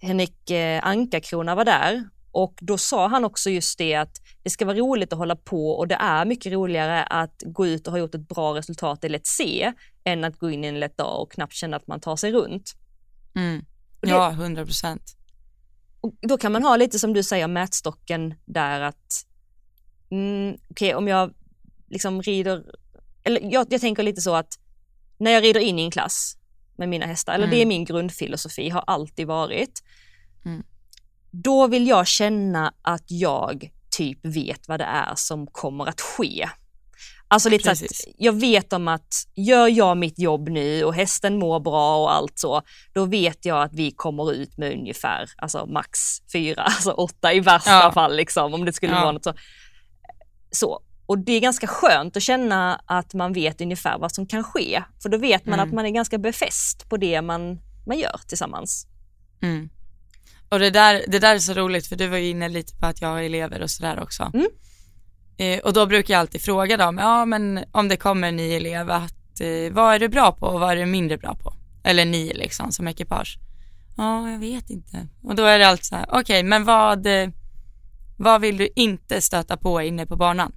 Henrik eh, Ankarkrona var där och då sa han också just det att det ska vara roligt att hålla på och det är mycket roligare att gå ut och ha gjort ett bra resultat i Let's Se än att gå in i en lätt dag och knappt känna att man tar sig runt. Mm. Ja, 100 procent. Då kan man ha lite som du säger mätstocken där att mm, okej om jag liksom rider, eller jag, jag tänker lite så att när jag rider in i en klass med mina hästar, eller Mm. det är min grundfilosofi, har alltid varit. Mm. Då vill jag känna att jag typ vet vad det är som kommer att ske. Alltså lite så att jag vet om att gör jag mitt jobb nu och hästen mår bra och allt så, då vet jag att vi kommer ut med ungefär alltså max fyra, alltså åtta i värsta Ja. fall liksom om det skulle Ja. vara något så. så. Och det är ganska skönt att känna att man vet ungefär vad som kan ske. För då vet man Mm. att man är ganska befäst på det man, man gör tillsammans. Mm. Och det där, det där är så roligt för du var ju inne lite på att jag har elever och sådär också. Mm. Eh, och då brukar jag alltid fråga dem, ja men om det kommer en ny elev, att, eh, vad är du bra på och vad är du mindre bra på? Eller ni liksom som ekipage. Ja, jag vet inte. Och då är det alltid så här, okej men vad, eh, vad vill du inte stöta på inne på banan?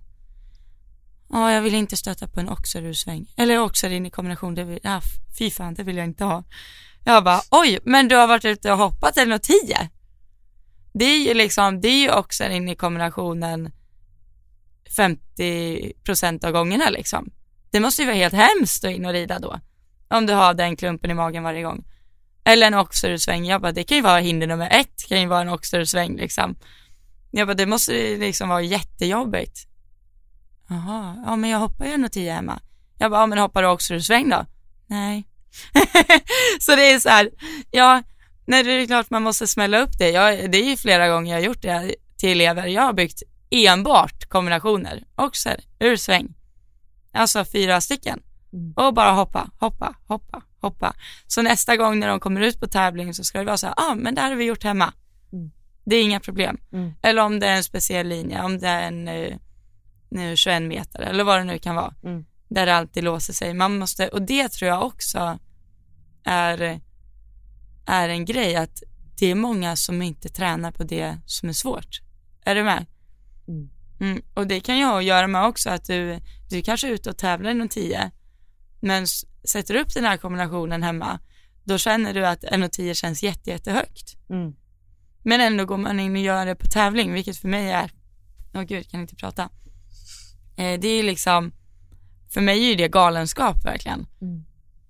Ja, jag vill inte stöta på en oxerursväng. Eller oxer in i kombination, det vill, f- fy fan, det vill jag inte ha. Jag bara, oj, men du har varit ute och hoppat eller något tio? Det är ju liksom, det är ju också in i kombinationen 50% av gångerna liksom. Det måste ju vara helt hemskt att in och rida då. Om du har den klumpen i magen varje gång. Eller en oxersväng, jag bara, det kan ju vara hinder nummer ett, kan ju vara en oxersväng liksom. Jag bara, det måste ju liksom vara jättejobbigt. Jaha, ja men jag hoppar ju ändå tio hemma. Jag bara, ja men hoppar du oxersväng då? Nej. så det är så här, ja, nej det är klart man måste smälla upp det. Jag, det är ju flera gånger jag har gjort det till elever. Jag har byggt enbart kombinationer, oxer, ursväng. Alltså fyra stycken. Mm. Och bara hoppa, hoppa, hoppa, hoppa. Så nästa gång när de kommer ut på tävling så ska det vara så här, ja ah, men det här har vi gjort hemma. Mm. Det är inga problem. Mm. Eller om det är en speciell linje, om det är en eh, nu 21 meter eller vad det nu kan vara. Mm. Där det alltid låser sig. Man måste, och det tror jag också är, är en grej att det är många som inte tränar på det som är svårt. Är du med? Mm. Mm, och det kan ju ha att göra med också att du, du kanske är ute och tävlar inom 10 men sätter upp den här kombinationen hemma då känner du att 1,10 känns jätte, jättehögt. Mm. Men ändå går man in och gör det på tävling vilket för mig är, åh gud kan inte prata. Eh, det är liksom, för mig är det galenskap verkligen. Mm.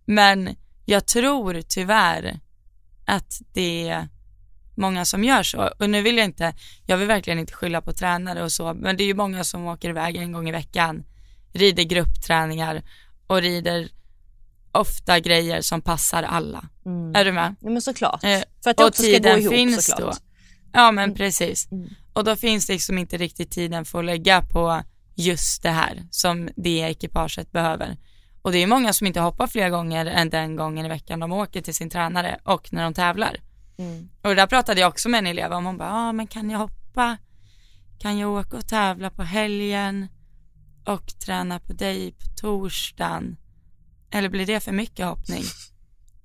Men jag tror tyvärr att det är många som gör så. Och nu vill jag inte, jag vill verkligen inte skylla på tränare och så, men det är ju många som åker iväg en gång i veckan, rider gruppträningar och rider ofta grejer som passar alla. Mm. Är du med? Ja, men såklart. Eh, För att det och också ska gå ihop finns såklart. då. Ja men Mm. precis. Mm. Och då finns det liksom inte riktigt tiden för att lägga på just det här som det ekipaget behöver. Och det är många som inte hoppar fler gånger än den gången i veckan de åker till sin tränare och när de tävlar. Mm. Och där pratade jag också med en elev om, hon bara, ah, men kan jag hoppa? Kan jag åka och tävla på helgen? Och träna på dig på torsdagen? Eller blir det för mycket hoppning?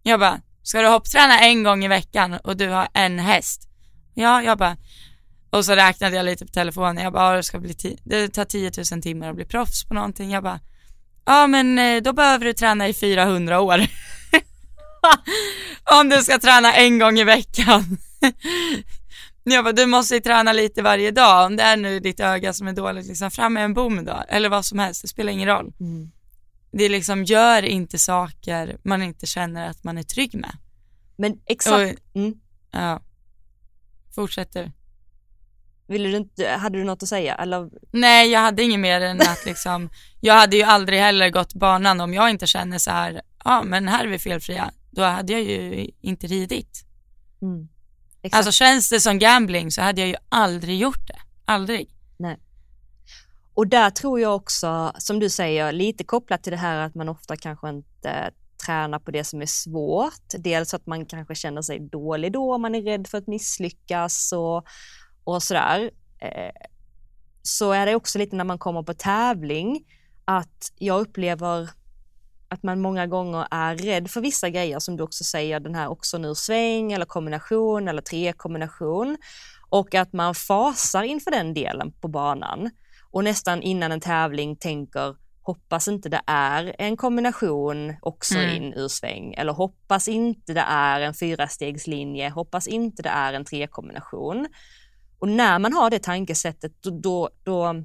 Jag bara, ska du hoppträna en gång i veckan och du har en häst? Ja, jag bara, och så räknade jag lite på telefonen, jag bara, det ska bli, det tar 10 000 timmar att bli proffs på någonting. Jag bara, ja men eh, då behöver du träna i 400 år. Om du ska träna en gång i veckan. Jag bara, du måste ju träna lite varje dag. Om det är nu ditt öga som är dåligt, liksom fram med en bom då. Eller vad som helst, det spelar ingen roll. Mm. Det är liksom, gör inte saker man inte känner att man är trygg med. Men exakt, Och, mm. ja. Fortsätter. Ville du inte, hade du något att säga? Eller? Nej, jag hade inget mer än att liksom, jag hade ju aldrig heller gått banan om jag inte känner så här, ja men här är vi felfria. Då hade jag ju inte ridit. Mm. Alltså känns det som gambling så hade jag ju aldrig gjort det. Aldrig. Och där tror jag också, som du säger, lite kopplat till det här att man ofta kanske inte tränar på det som är svårt. Dels att man kanske känner sig dålig då, man är rädd för att misslyckas och, och sådär. Eh, så är det också lite när man kommer på tävling att jag upplever att man många gånger är rädd för vissa grejer som du också säger, den här också nu sväng eller kombination eller tre kombination och att man fasar inför den delen på banan och nästan innan en tävling tänker hoppas inte det är en kombination också mm. in ur sväng eller hoppas inte det är en fyrastegslinje, hoppas inte det är en trekombination. Och när man har det tankesättet då, då, då,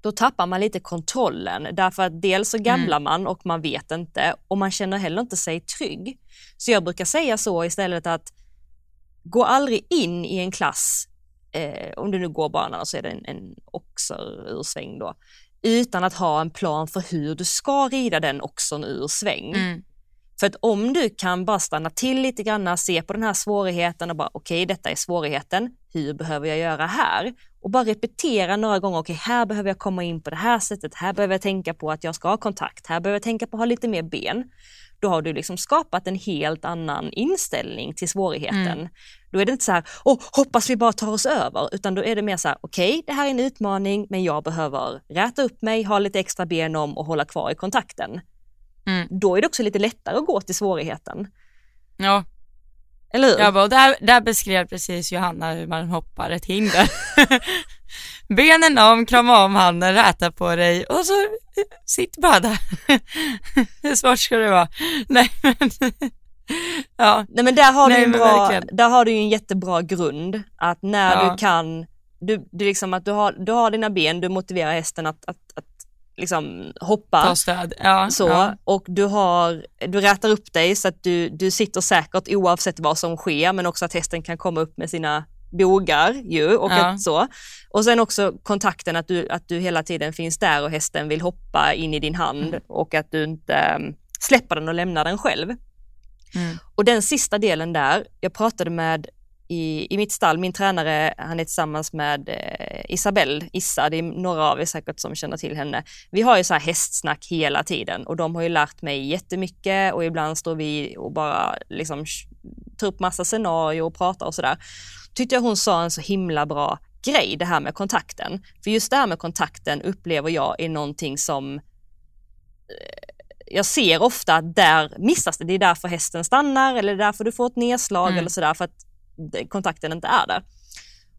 då tappar man lite kontrollen därför att dels så gamlar mm. man och man vet inte och man känner heller inte sig trygg. Så jag brukar säga så istället att gå aldrig in i en klass, eh, om du nu går banan så är det en, en oxer ur sväng då, utan att ha en plan för hur du ska rida den oxern ur sväng. Mm. För att om du kan bara stanna till lite grann, se på den här svårigheten och bara okej, okay, detta är svårigheten, hur behöver jag göra här? Och bara repetera några gånger, okej, okay, här behöver jag komma in på det här sättet, här behöver jag tänka på att jag ska ha kontakt, här behöver jag tänka på att ha lite mer ben. Då har du liksom skapat en helt annan inställning till svårigheten. Mm. Då är det inte så här, åh, hoppas vi bara tar oss över, utan då är det mer så här, okej, okay, det här är en utmaning, men jag behöver räta upp mig, ha lite extra ben om och hålla kvar i kontakten. Mm. Då är det också lite lättare att gå till svårigheten. Ja. Eller hur? Ja, bara, där, där beskrev precis Johanna hur man hoppar ett hinder. Benen om, krama om handen, räta på dig och så sitt bara där. Hur svårt ska det vara? Nej men, ja. Nej men där har, Nej, du en bra, där har du en jättebra grund, att när ja. du kan, du, du, liksom att du, har, du har dina ben, du motiverar hästen att, att, att liksom hoppa. Ta stöd. Ja, så, ja. Och du, har, du rätar upp dig så att du, du sitter säkert oavsett vad som sker men också att hästen kan komma upp med sina bogar ju och ja. så. Och sen också kontakten att du, att du hela tiden finns där och hästen vill hoppa in i din hand mm. och att du inte um, släpper den och lämnar den själv. Mm. Och den sista delen där, jag pratade med i, i mitt stall, min tränare, han är tillsammans med eh, Isabelle, Issa, det är några av er säkert som känner till henne. Vi har ju så här hästsnack hela tiden och de har ju lärt mig jättemycket och ibland står vi och bara liksom tar upp massa scenarier och pratar och sådär. Tyckte jag hon sa en så himla bra grej, det här med kontakten. För just det här med kontakten upplever jag är någonting som eh, jag ser ofta att där missas det. Det är därför hästen stannar eller därför du får ett nedslag mm. eller sådär för att kontakten inte är där.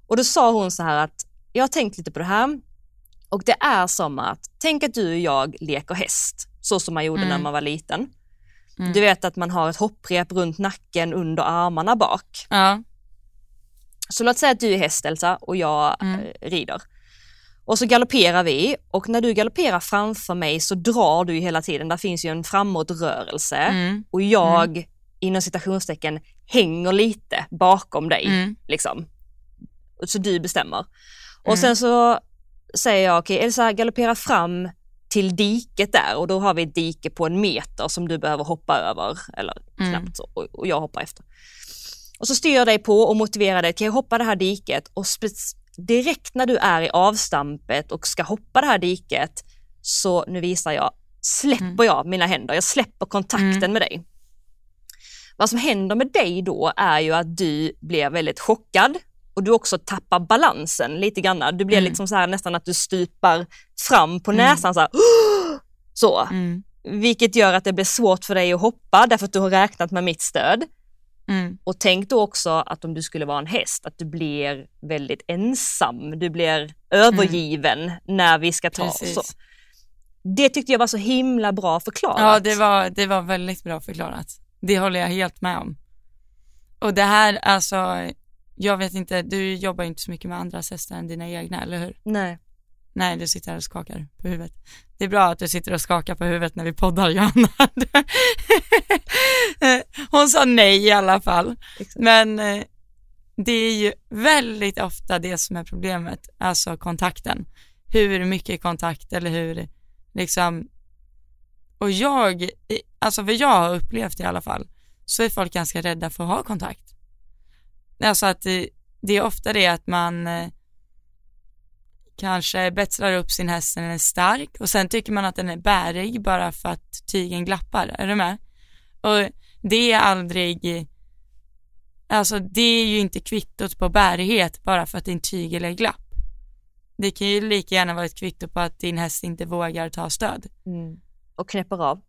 Och då sa hon så här att jag har tänkt lite på det här och det är som att, tänk att du och jag leker häst, så som man gjorde mm. när man var liten. Mm. Du vet att man har ett hopprep runt nacken under armarna bak. Ja. Så låt säga att du är häst Elsa och jag mm. Eh, rider. Och så galopperar vi och när du galopperar framför mig så drar du hela tiden, där finns ju en framåtrörelse mm. och jag mm. Inom citationstecken hänger lite bakom dig. Mm. Liksom. Så du bestämmer. Och mm. sen så säger jag, okej okay, Elsa galoppera fram till diket där och då har vi ett dike på en meter som du behöver hoppa över, eller mm. knappt så, och jag hoppar efter. Och så styr jag dig på och motiverar dig, kan jag hoppa det här diket? Och direkt när du är i avstampet och ska hoppa det här diket, så nu visar jag, släpper mm. jag mina händer, jag släpper kontakten mm. med dig. Vad som händer med dig då är ju att du blir väldigt chockad och du också tappar balansen lite grann. Du blir mm. liksom så här nästan att du stupar fram på mm. näsan så här, så. Mm. Vilket gör att det blir svårt för dig att hoppa därför att du har räknat med mitt stöd. Mm. Och tänk då också att om du skulle vara en häst, att du blir väldigt ensam, du blir övergiven mm. när vi ska ta oss. Det tyckte jag var så himla bra förklarat. Ja, det var, det var väldigt bra förklarat. Det håller jag helt med om. Och det här, alltså, jag vet inte, du jobbar inte så mycket med andras hästar än dina egna, eller hur? Nej. Nej, du sitter här och skakar på huvudet. Det är bra att du sitter och skakar på huvudet när vi poddar, Johanna. Hon sa nej i alla fall. Exakt. Men eh, det är ju väldigt ofta det som är problemet, alltså kontakten. Hur mycket kontakt eller hur, liksom, och jag, alltså vad jag har upplevt i alla fall, så är folk ganska rädda för att ha kontakt. Alltså att det, det är ofta det att man eh, kanske bättrar upp sin häst när den är stark och sen tycker man att den är bärig bara för att tygen glappar, är du med? Och det är aldrig, alltså det är ju inte kvittot på bärighet bara för att din tygel är glapp. det kan ju lika gärna vara ett kvitto på att din häst inte vågar ta stöd. Mm. Och knäpper av.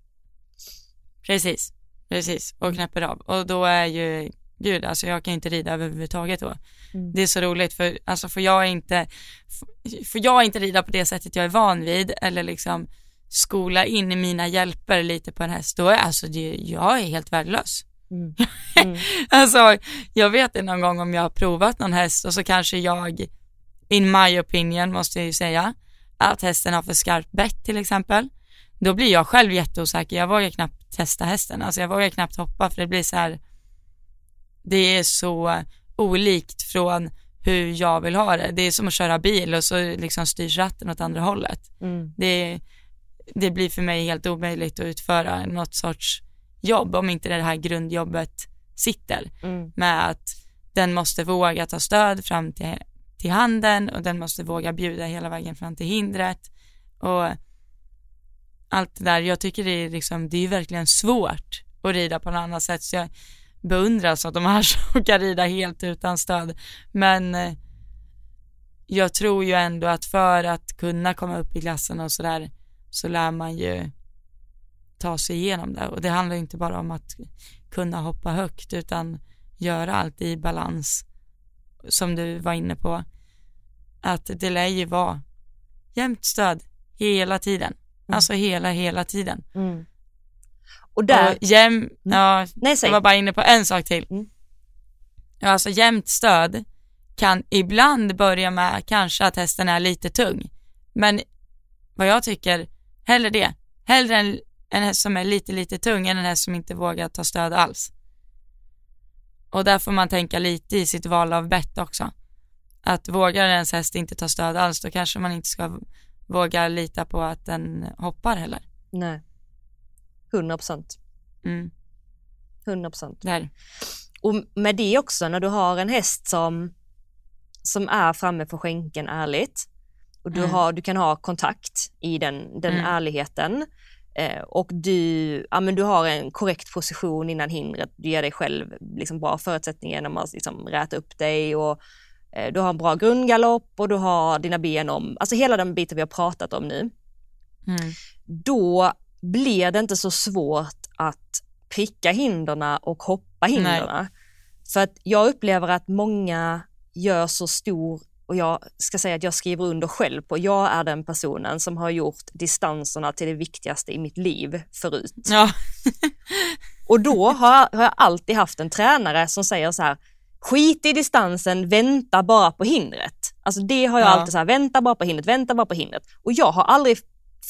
Precis, precis och knäpper av och då är ju gud alltså jag kan inte rida överhuvudtaget då. Mm. Det är så roligt för alltså får jag inte, får jag inte rida på det sättet jag är van vid eller liksom skola in mina hjälper lite på en häst då är alltså det, jag är helt värdelös. Mm. Mm. Alltså jag vet någon gång om jag har provat någon häst och så kanske jag, in my opinion måste jag ju säga, att hästen har för skarpt bett till exempel. Då blir jag själv jätteosäker, jag vågar knappt testa hästen, alltså jag vågar knappt hoppa för det blir så här det är så olikt från hur jag vill ha det. Det är som att köra bil och så liksom styrs ratten åt andra hållet. Mm. Det, det blir för mig helt omöjligt att utföra något sorts jobb om inte det här grundjobbet sitter Mm. med att den måste våga ta stöd fram till, till handen och den måste våga bjuda hela vägen fram till hindret och allt det där. Jag tycker det är liksom, det är ju verkligen svårt att rida på något annat sätt så jag beundras av alltså de här som kan rida helt utan stöd. Men eh, jag tror ju ändå att för att kunna komma upp i klassen och sådär så lär man ju ta sig igenom det och det handlar ju inte bara om att kunna hoppa högt utan göra allt i balans som du var inne på. Att det lär ju vara jämnt stöd hela tiden. Alltså hela, hela tiden. Mm. Och där, Och jäm, ja, nej säg. jag var bara inne på en sak till. Mm. Ja, alltså jämnt stöd kan ibland börja med kanske att hästen är lite tung. Men vad jag tycker, hellre det. Hellre en, en häst som är lite, lite tung än en häst som inte vågar ta stöd alls. Och där får man tänka lite i sitt val av bett också. Att vågar ens häst inte ta stöd alls, då kanske man inte ska våga lita på att den hoppar heller. Nej. 100 procent. Mm, 100 procent. Och med det också, när du har en häst som, som är framme på skänken ärligt och du, Mm. har, du kan ha kontakt i den, den Mm. ärligheten eh, och du, ja, men du har en korrekt position innan hindret, du ger dig själv liksom bra förutsättningar genom att liksom räta upp dig och du har en bra grundgalopp och du har dina ben om, alltså hela den biten vi har pratat om nu Mm. då blir det inte så svårt att pricka hinderna och hoppa hinderna. För att jag upplever att många gör så stor, och jag ska säga att jag skriver under själv på, jag är den personen som har gjort distanserna till det viktigaste i mitt liv förut. Ja, Och då har, har jag alltid haft en tränare som säger så här, skit i distansen, vänta bara på hindret. Alltså det har jag Ja. alltid så här, vänta bara på hindret, vänta bara på hindret. Och jag har aldrig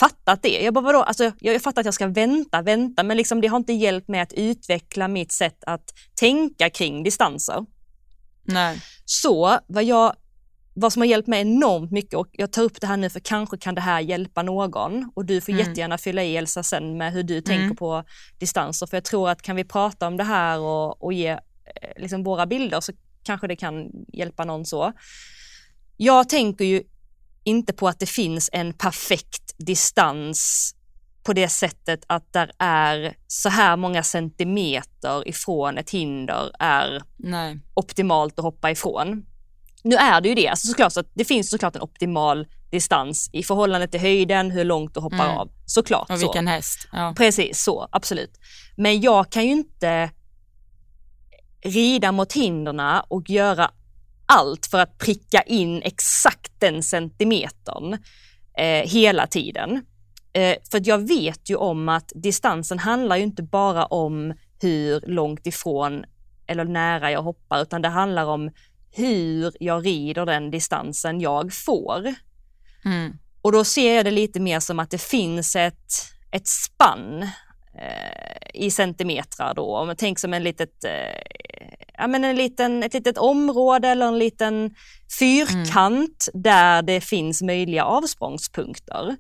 fattat det. Jag bara vadå, alltså jag fattar att jag ska vänta, vänta, men liksom det har inte hjälpt mig att utveckla mitt sätt att tänka kring distanser. nej. Så vad, jag, vad som har hjälpt mig enormt mycket och jag tar upp det här nu för kanske kan det här hjälpa någon och du får Mm. jättegärna fylla i Elsa sen med hur du tänker Mm. på distanser för jag tror att kan vi prata om det här och, och ge liksom våra bilder så kanske det kan hjälpa någon så. Jag tänker ju inte på att det finns en perfekt distans på det sättet att där är så här många centimeter ifrån ett hinder är Nej. optimalt att hoppa ifrån. Nu är det ju det, alltså såklart så att det finns såklart en optimal distans i förhållande till höjden, hur långt du hoppar Mm. av. Såklart Och så. vilken häst. Ja. Precis så, absolut. Men jag kan ju inte rida mot hinderna och göra allt för att pricka in exakt den centimetern eh, hela tiden. Eh, för jag vet ju om att distansen handlar ju inte bara om hur långt ifrån eller nära jag hoppar, utan det handlar om hur jag rider den distansen jag får. Mm. Och då ser jag det lite mer som att det finns ett, ett spann i centimetrar då. Om man tänker som en litet, eh, ja, men en liten, ett litet område eller en liten fyrkant där det finns möjliga avsprångspunkter.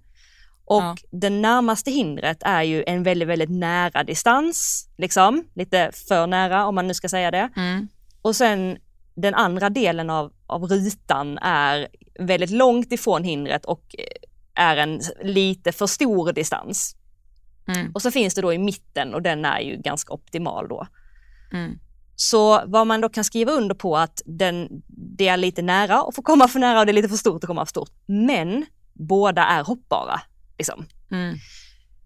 Och Ja. det närmaste hindret är ju en väldigt, väldigt nära distans, liksom, lite för nära om man nu ska säga det. Mm. Och sen den andra delen av, av rutan är väldigt långt ifrån hindret och eh, är en lite för stor distans. Mm. Och så finns det då i mitten och den är ju ganska optimal då. Mm. Så vad man då kan skriva under på att den, det är lite nära att få komma för nära och det är lite för stort att komma för stort. Men båda är hoppbara. Liksom. Mm.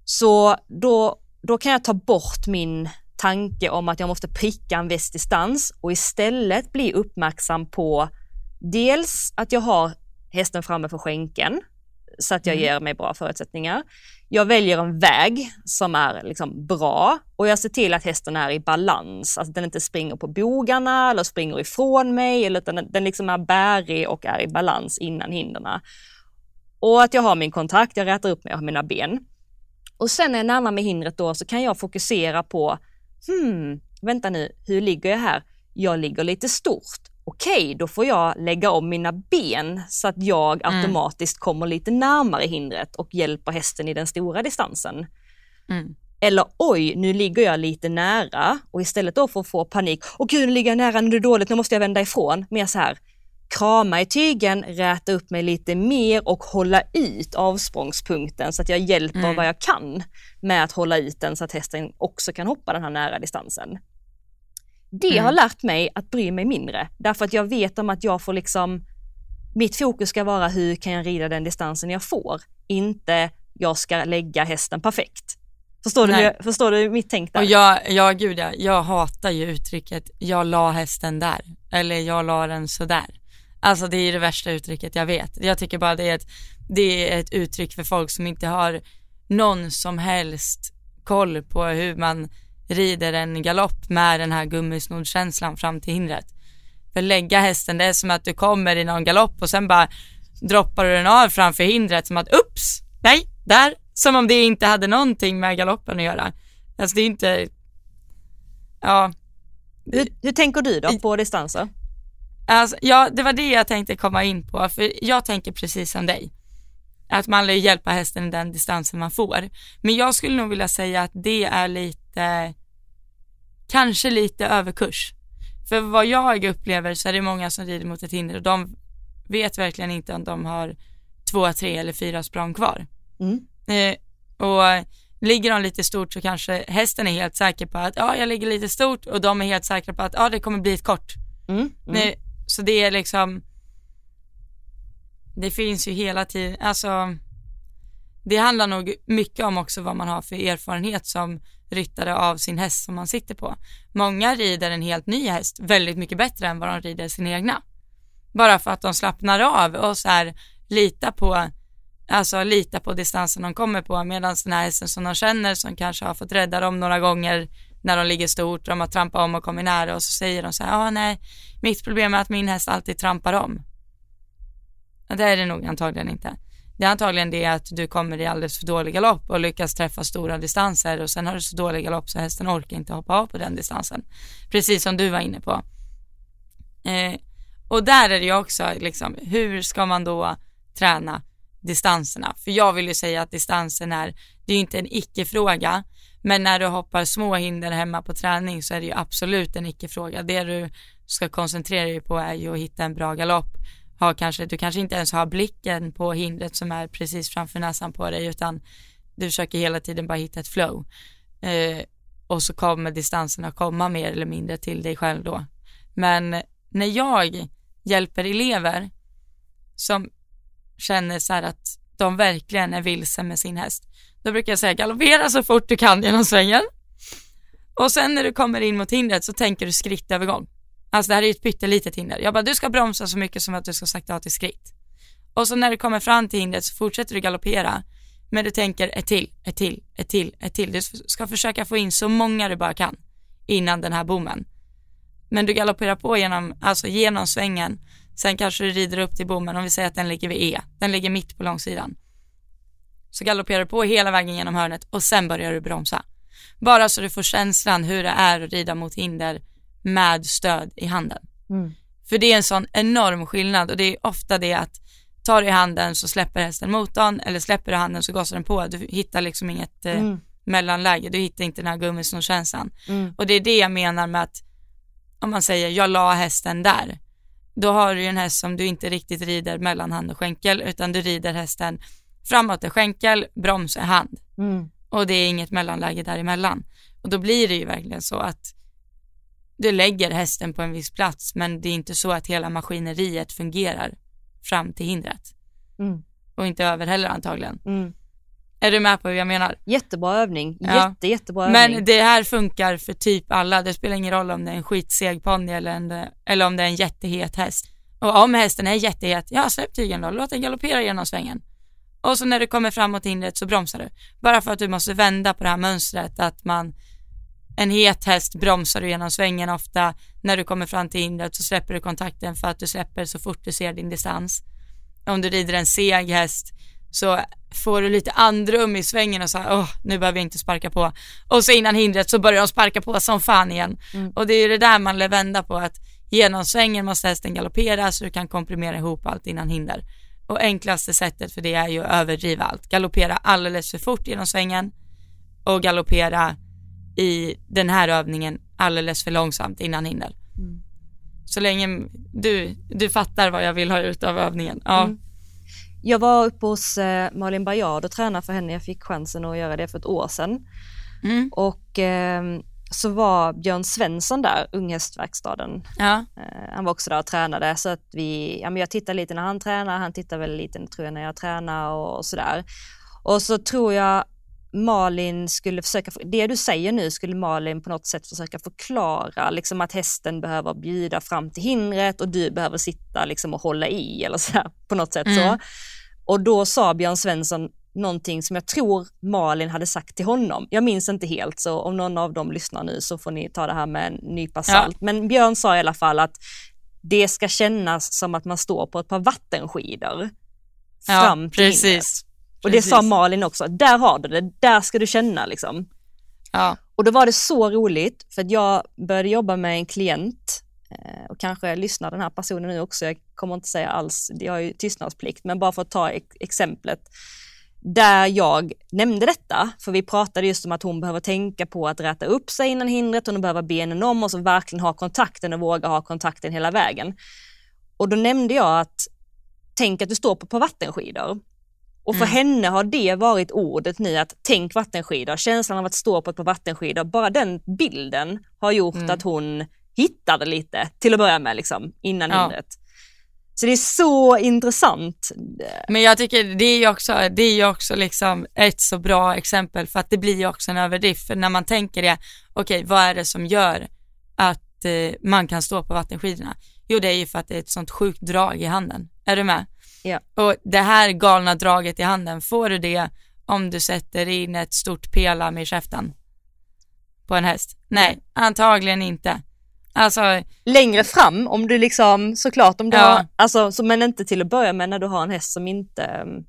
Så då, då kan jag ta bort min tanke om att jag måste pricka en viss distans och istället bli uppmärksam på dels att jag har hästen framme för skänken så att jag Mm. ger mig bra förutsättningar. Jag väljer en väg som är liksom bra och jag ser till att hästen är i balans, alltså att den inte springer på bogarna eller springer ifrån mig, eller utan den, liksom är bärig och är i balans innan hindren. Och att jag har min kontakt, jag rätar upp mig, jag har mina ben. Och sen när jag närmar mig hindret då så kan jag fokusera på, hmm, vänta nu, hur ligger jag här? Jag ligger lite stort. Okej, då får jag lägga om mina ben så att jag Mm. automatiskt kommer lite närmare hindret och hjälper hästen i den stora distansen. Mm. Eller oj, nu ligger jag lite nära och istället då för att få panik, åh gud nu ligger jag nära, nu är det dåligt, nu måste jag vända ifrån. Mer så här, krama i tygen, räta upp mig lite mer och hålla ut avsprångspunkten så att jag hjälper Mm. vad jag kan med att hålla ut den så att hästen också kan hoppa den här nära distansen. Det Mm. har lärt mig att bry mig mindre därför att jag vet om att jag får liksom mitt fokus ska vara hur kan jag rida den distansen jag får, inte jag ska lägga hästen perfekt. Förstår du, Nej. förstår du mitt tänk där? Och jag, ja gud ja, jag hatar ju uttrycket jag la hästen där, eller jag la den sådär. Alltså det är det värsta uttrycket jag vet. Jag tycker bara det är ett, det är ett uttryck för folk som inte har någon som helst koll på hur man rider en galopp med den här gummisnoddkänslan fram till hindret. För lägga hästen, det är som att du kommer i någon galopp och sen bara droppar du den av framför hindret som att ups, nej, där, som om det inte hade någonting med galoppen att göra. Alltså det är inte, ja, Hur, hur tänker du då på distanser? Alltså, ja, det var det jag tänkte komma in på, för jag tänker precis som dig. Att man lär hjälpa hästen i den distansen man får. Men jag skulle nog vilja säga att det är lite, kanske lite överkurs. För vad jag upplever så är det många som rider mot ett hinder och de vet verkligen inte om de har två, tre eller fyra språng kvar. Mm. Eh, och ligger de lite stort så kanske hästen är helt säker på att ja, jag ligger lite stort och de är helt säkra på att ja, det kommer bli ett kort. Mm. Mm. Nej, så det är liksom, det finns ju hela tiden, alltså det handlar nog mycket om också vad man har för erfarenhet som ryttare av sin häst som man sitter på. Många rider en helt ny häst väldigt mycket bättre än vad de rider sin egna. Bara för att de slappnar av och så här litar på, alltså litar på distansen de kommer på medan den här hästen som de känner som kanske har fått rädda dem några gånger när de ligger stort, de har trampat om och kommit nära och så säger de så här, ja nej, mitt problem är att min häst alltid trampar om. Det är det nog antagligen inte. Det är antagligen det att du kommer i alldeles för dålig galopp och lyckas träffa stora distanser och sen har du så dålig galopp så hästen orkar inte hoppa av på den distansen. Precis som du var inne på. Eh, och där är det ju också liksom, hur ska man då träna distanserna? För jag vill ju säga att distansen är, det är ju inte en icke-fråga, men när du hoppar små hinder hemma på träning så är det ju absolut en icke-fråga. Det du ska koncentrera dig på är ju att hitta en bra galopp har kanske, du kanske inte ens har blicken på hindret som är precis framför näsan på dig utan du försöker hela tiden bara hitta ett flow. Eh, och så kommer distanserna komma mer eller mindre till dig själv då. Men när jag hjälper elever som känner så här att de verkligen är vilse med sin häst, då brukar jag säga galoppera så fort du kan genom svängen. Och sen när du kommer in mot hindret så tänker du skrittövergång. Alltså det här är ju ett pyttelitet hinder. Jag bara, du ska bromsa så mycket som att du ska sakta av till skritt. Och så när du kommer fram till hindret så fortsätter du galoppera. Men du tänker ett till, ett till, ett till, ett till. Du ska försöka få in så många du bara kan innan den här bommen. Men du galopperar på genom, alltså genom svängen. Sen kanske du rider upp till bommen, om vi säger att den ligger vid E. Den ligger mitt på långsidan. Så galopperar du på hela vägen genom hörnet och sen börjar du bromsa. Bara så du får känslan hur det är att rida mot hinder med stöd i handen. Mm. För det är en sån enorm skillnad och det är ofta det att tar du i handen så släpper hästen motorn eller släpper du handen så gasar den på. Du hittar liksom inget eh, Mm. mellanläge, du hittar inte den här gummisnoddkänslan. Mm. Och det är det jag menar med att om man säger jag la hästen där, då har du ju en häst som du inte riktigt rider mellan hand och skänkel utan du rider hästen framåt är skänkel, broms är hand Mm. och det är inget mellanläge däremellan. Och då blir det ju verkligen så att du lägger hästen på en viss plats men det är inte så att hela maskineriet fungerar fram till hindret. Mm. Och inte över heller antagligen. Mm. Är du med på hur jag menar? Jättebra övning. Ja. Jätte, jättebra övning. Men det här funkar för typ alla. Det spelar ingen roll om det är en skitseg ponny eller, en, eller om det är en jättehet häst. Och om hästen är jättehet, ja släpp tygen då, låt den galoppera genom svängen. Och så när du kommer framåt hindret så bromsar du. Bara för att du måste vända på det här mönstret att man en het häst bromsar du genom svängen ofta. När du kommer fram till hindret så släpper du kontakten för att du släpper så fort du ser din distans. Om du rider en seg häst så får du lite andrum i svängen och så här, åh, nu behöver jag inte sparka på. Och så innan hindret så börjar de sparka på som fan igen. Mm. Och det är ju det där man lär vända på att genom svängen måste hästen galoppera så du kan komprimera ihop allt innan hinder. Och enklaste sättet för det är ju att överdriva allt. Galoppera alldeles för fort genom svängen och galoppera i den här övningen alldeles för långsamt innan hinder. Mm. Så länge du, du fattar vad jag vill ha ut av övningen. Ja. Mm. Jag var uppe hos eh, Malin Bajard och tränade för henne. Jag fick chansen att göra det för ett år sedan. Mm. Och eh, så var Björn Svensson där, Unghästverkstaden. Ja. Eh, han var också där och tränade så att vi, ja men jag tittar lite när han tränar, han tittar väl lite tror jag när jag tränar och, och sådär. Och så tror jag Malin skulle försöka, det du säger nu skulle Malin på något sätt försöka förklara, liksom att hästen behöver bjuda fram till hindret och du behöver sitta liksom och hålla i eller så här, på något sätt Mm. så. Och då sa Björn Svensson någonting som jag tror Malin hade sagt till honom. Jag minns inte helt så om någon av dem lyssnar nu så får ni ta det här med en nypa salt. Men Björn sa i alla fall att det ska kännas som att man står på ett par vattenskidor Ja, fram till hindret. Precis. Och det sa. Malin också, där har du det, där ska du känna liksom. Ja. Och då var det så roligt för att jag började jobba med en klient eh, och kanske lyssnar den här personen nu också, jag kommer inte säga alls, jag har ju tystnadsplikt, men bara för att ta ex- exemplet där jag nämnde detta, för vi pratade just om att hon behöver tänka på att räta upp sig innan hindret, hon behöver benen om och så verkligen ha kontakten och våga ha kontakten hela vägen. Och då nämnde jag att tänk att du står på, på vattenskidor. Och för Mm. henne har det varit ordet nu att tänk vattenskidor, känslan av att stå på ett par vattenskidor, bara den bilden har gjort Mm. att hon hittade lite till att börja med liksom, innan Ja. hindret. Så det är så intressant. Men jag tycker det är ju också, det är ju också liksom ett så bra exempel för att det blir ju också en överdrift. För när man tänker det, okej vad är det som gör att eh, man kan stå på vattenskidorna? Jo det är ju för att det är ett sånt sjukt drag i handen. Är du med? Ja. Och det här galna draget i handen, får du det om du sätter in ett stort pelam i käften? På en häst? Nej, antagligen inte. Alltså, Längre fram om du liksom, såklart om du Ja. har, alltså, så, men inte till att börja med när du har en häst som inte um,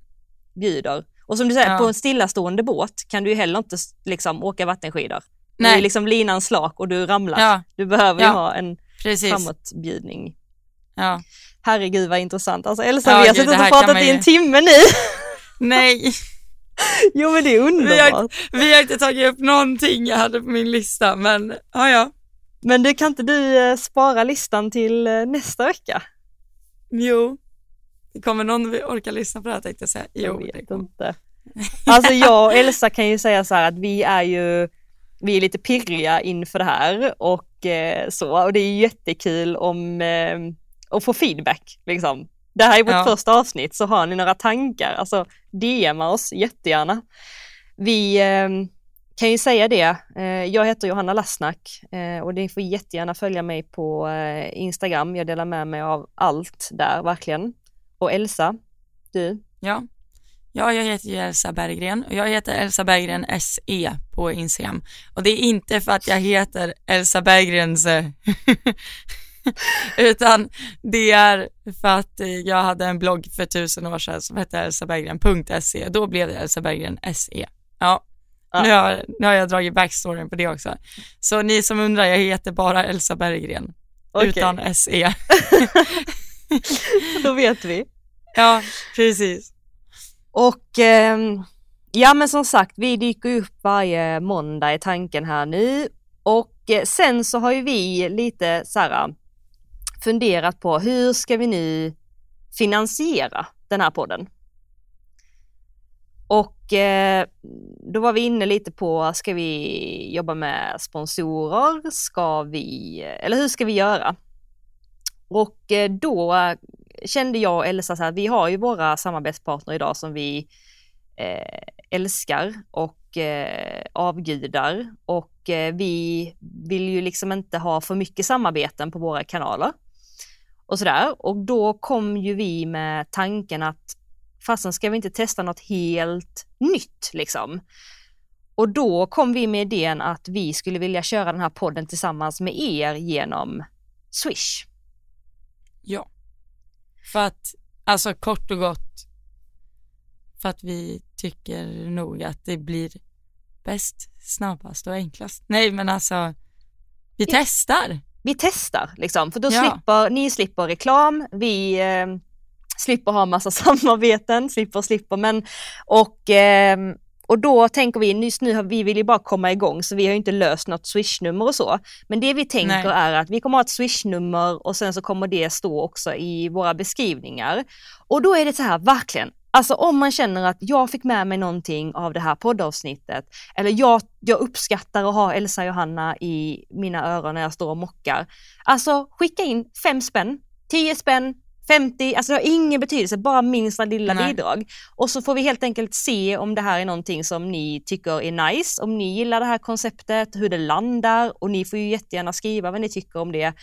bjuder. Och som du säger, Ja. på en stillastående båt kan du ju heller inte liksom åka vattenskidor. Det Nej. är liksom linan slak och du ramlar. ja, Du behöver ju ha en precis. framåtbjudning. Ja. Herregud vad intressant. Alltså Elsa, Ja, vi har suttit och pratat i en timme nu. Nej. jo men det är Vi underbart. har, vi har inte tagit upp någonting jag hade på min lista, men ja, ja. Men du, kan inte du eh, spara listan till eh, nästa vecka? Jo. Kommer någon orka lyssna på det här tänkte jag säga. Jo, jag vet inte. Alltså jag och Elsa kan ju säga så här att vi är ju vi är lite pirriga inför det här och eh, så och det är jättekul om eh, att få feedback liksom. Det här är vårt Ja. första avsnitt så har ni några tankar, alltså DMa oss jättegärna. Vi eh, kan ju säga det, eh, jag heter Johanna Lassnack eh, och ni får jättegärna följa mig på eh, Instagram, jag delar med mig av allt där verkligen. Och Elsa, du, Ja. ja, jag heter Elsa Berggren och jag heter Elsa Berggren SE på Instagram. Och det är inte för att jag heter Elsa Berggrens eh, utan det är för att eh, jag hade en blogg för tusen år sedan som hette elsaberggren.se. Då blev det Elsa Berggren SE. Ja, Ja. Nu, har, nu har jag dragit backstoryn på det också. Så ni som undrar, jag heter bara Elsa Berggren Okej. utan E. SE. då vet vi. Ja, precis. Och ehm, ja men som sagt, vi dyker upp varje måndag i tanken här nu. Och eh, sen så har ju vi lite så här funderat på hur ska vi nu finansiera den här podden? Och eh, då var vi inne lite på, ska vi jobba med sponsorer? Ska vi, eller hur ska vi göra? Och eh, då kände jag och Elsa så här, vi har ju våra samarbetspartner idag som vi eh, älskar och eh, avgudar och eh, vi vill ju liksom inte ha för mycket samarbeten på våra kanaler. Och sådär. Och då kom ju vi med tanken att fasen ska vi inte testa något helt nytt liksom? Och då kom vi med idén att vi skulle vilja köra den här podden tillsammans med er genom Swish. Ja. För att, alltså kort och gott, för att vi tycker nog att det blir bäst, snabbast och enklast. Nej men alltså, vi ja. testar. Vi testar liksom, för då ja. slipper, ni slipper reklam, vi eh, slipper ha massa samarbeten, slipper, slipper, men och eh, och då tänker vi, just nu har vi vill ju bara komma igång så vi har inte löst något swishnummer och så. Men det vi tänker Nej. är att vi kommer ha ett swishnummer och sen så kommer det stå också i våra beskrivningar. Och då är det så här, verkligen, Alltså om man känner att jag fick med mig någonting av det här poddavsnittet eller jag, jag uppskattar att ha Elsa och Johanna i mina öron när jag står och mockar. Alltså skicka in fem spänn, tio spänn, 50, alltså det har ingen betydelse, bara minsta lilla Nej. bidrag. Och så får vi helt enkelt se om det här är någonting som ni tycker är nice, om ni gillar det här konceptet, hur det landar och ni får ju jättegärna skriva vad ni tycker om det.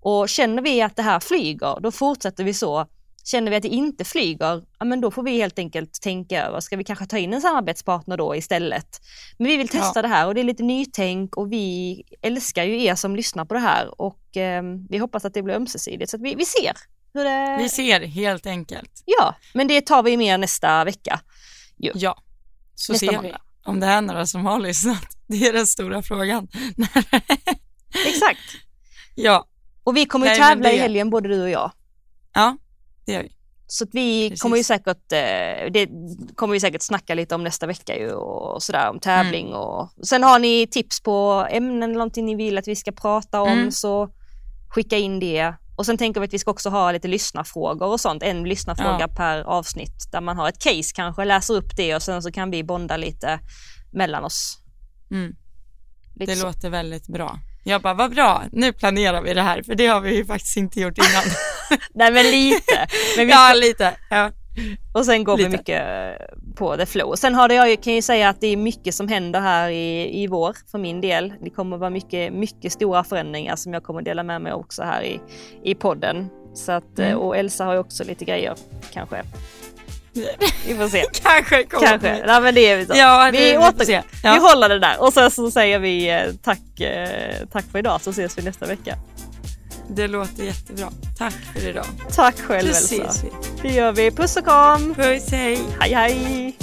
Och känner vi att det här flyger, då fortsätter vi så. Känner vi att det inte flyger, ja men då får vi helt enkelt tänka över, ska vi kanske ta in en samarbetspartner då istället? Men vi vill testa ja. det här och det är lite nytänk och vi älskar ju er som lyssnar på det här och eh, vi hoppas att det blir ömsesidigt så att vi, vi ser det... Vi ser helt enkelt. Ja, men det tar vi med nästa vecka. Jo. Ja, så nästa ser måndag. vi om det är några som har lyssnat. Det är den stora frågan. Exakt. Ja. Och vi kommer ju tävla det... i helgen både du och jag. Ja, det gör vi. Så att vi Precis. kommer ju säkert, eh, det kommer vi säkert snacka lite om nästa vecka ju och sådär om tävling mm. och sen har ni tips på ämnen eller någonting ni vill att vi ska prata om mm. så skicka in det och sen tänker vi att vi ska också ha lite lyssnarfrågor och sånt, en lyssnarfråga ja. per avsnitt där man har ett case kanske, läser upp det och sen så kan vi bonda lite mellan oss. Mm. Lite det så. låter väldigt bra. Jag bara, vad bra, nu planerar vi det här, för det har vi ju faktiskt inte gjort innan. Nej men lite. Men vi... Ja, lite. Ja. Och sen går Lite. vi mycket på the flow. Sen har det, jag kan ju säga att det är mycket som händer här i, i vår för min del. Det kommer vara mycket, mycket stora förändringar som jag kommer dela med mig också här i, i podden. Så att, mm. Och Elsa har ju också lite grejer kanske. Vi får se. Kanske kommer Kanske. Nej, men det är vi så. Ja, vi, åter... vi, ja. vi håller det där och sen så säger vi eh, tack, eh, tack för idag så ses vi nästa vecka. Det låter jättebra. Tack för idag. Tack själv Elsa. Det gör vi. Puss och kram. Puss, hej. Hej, hej.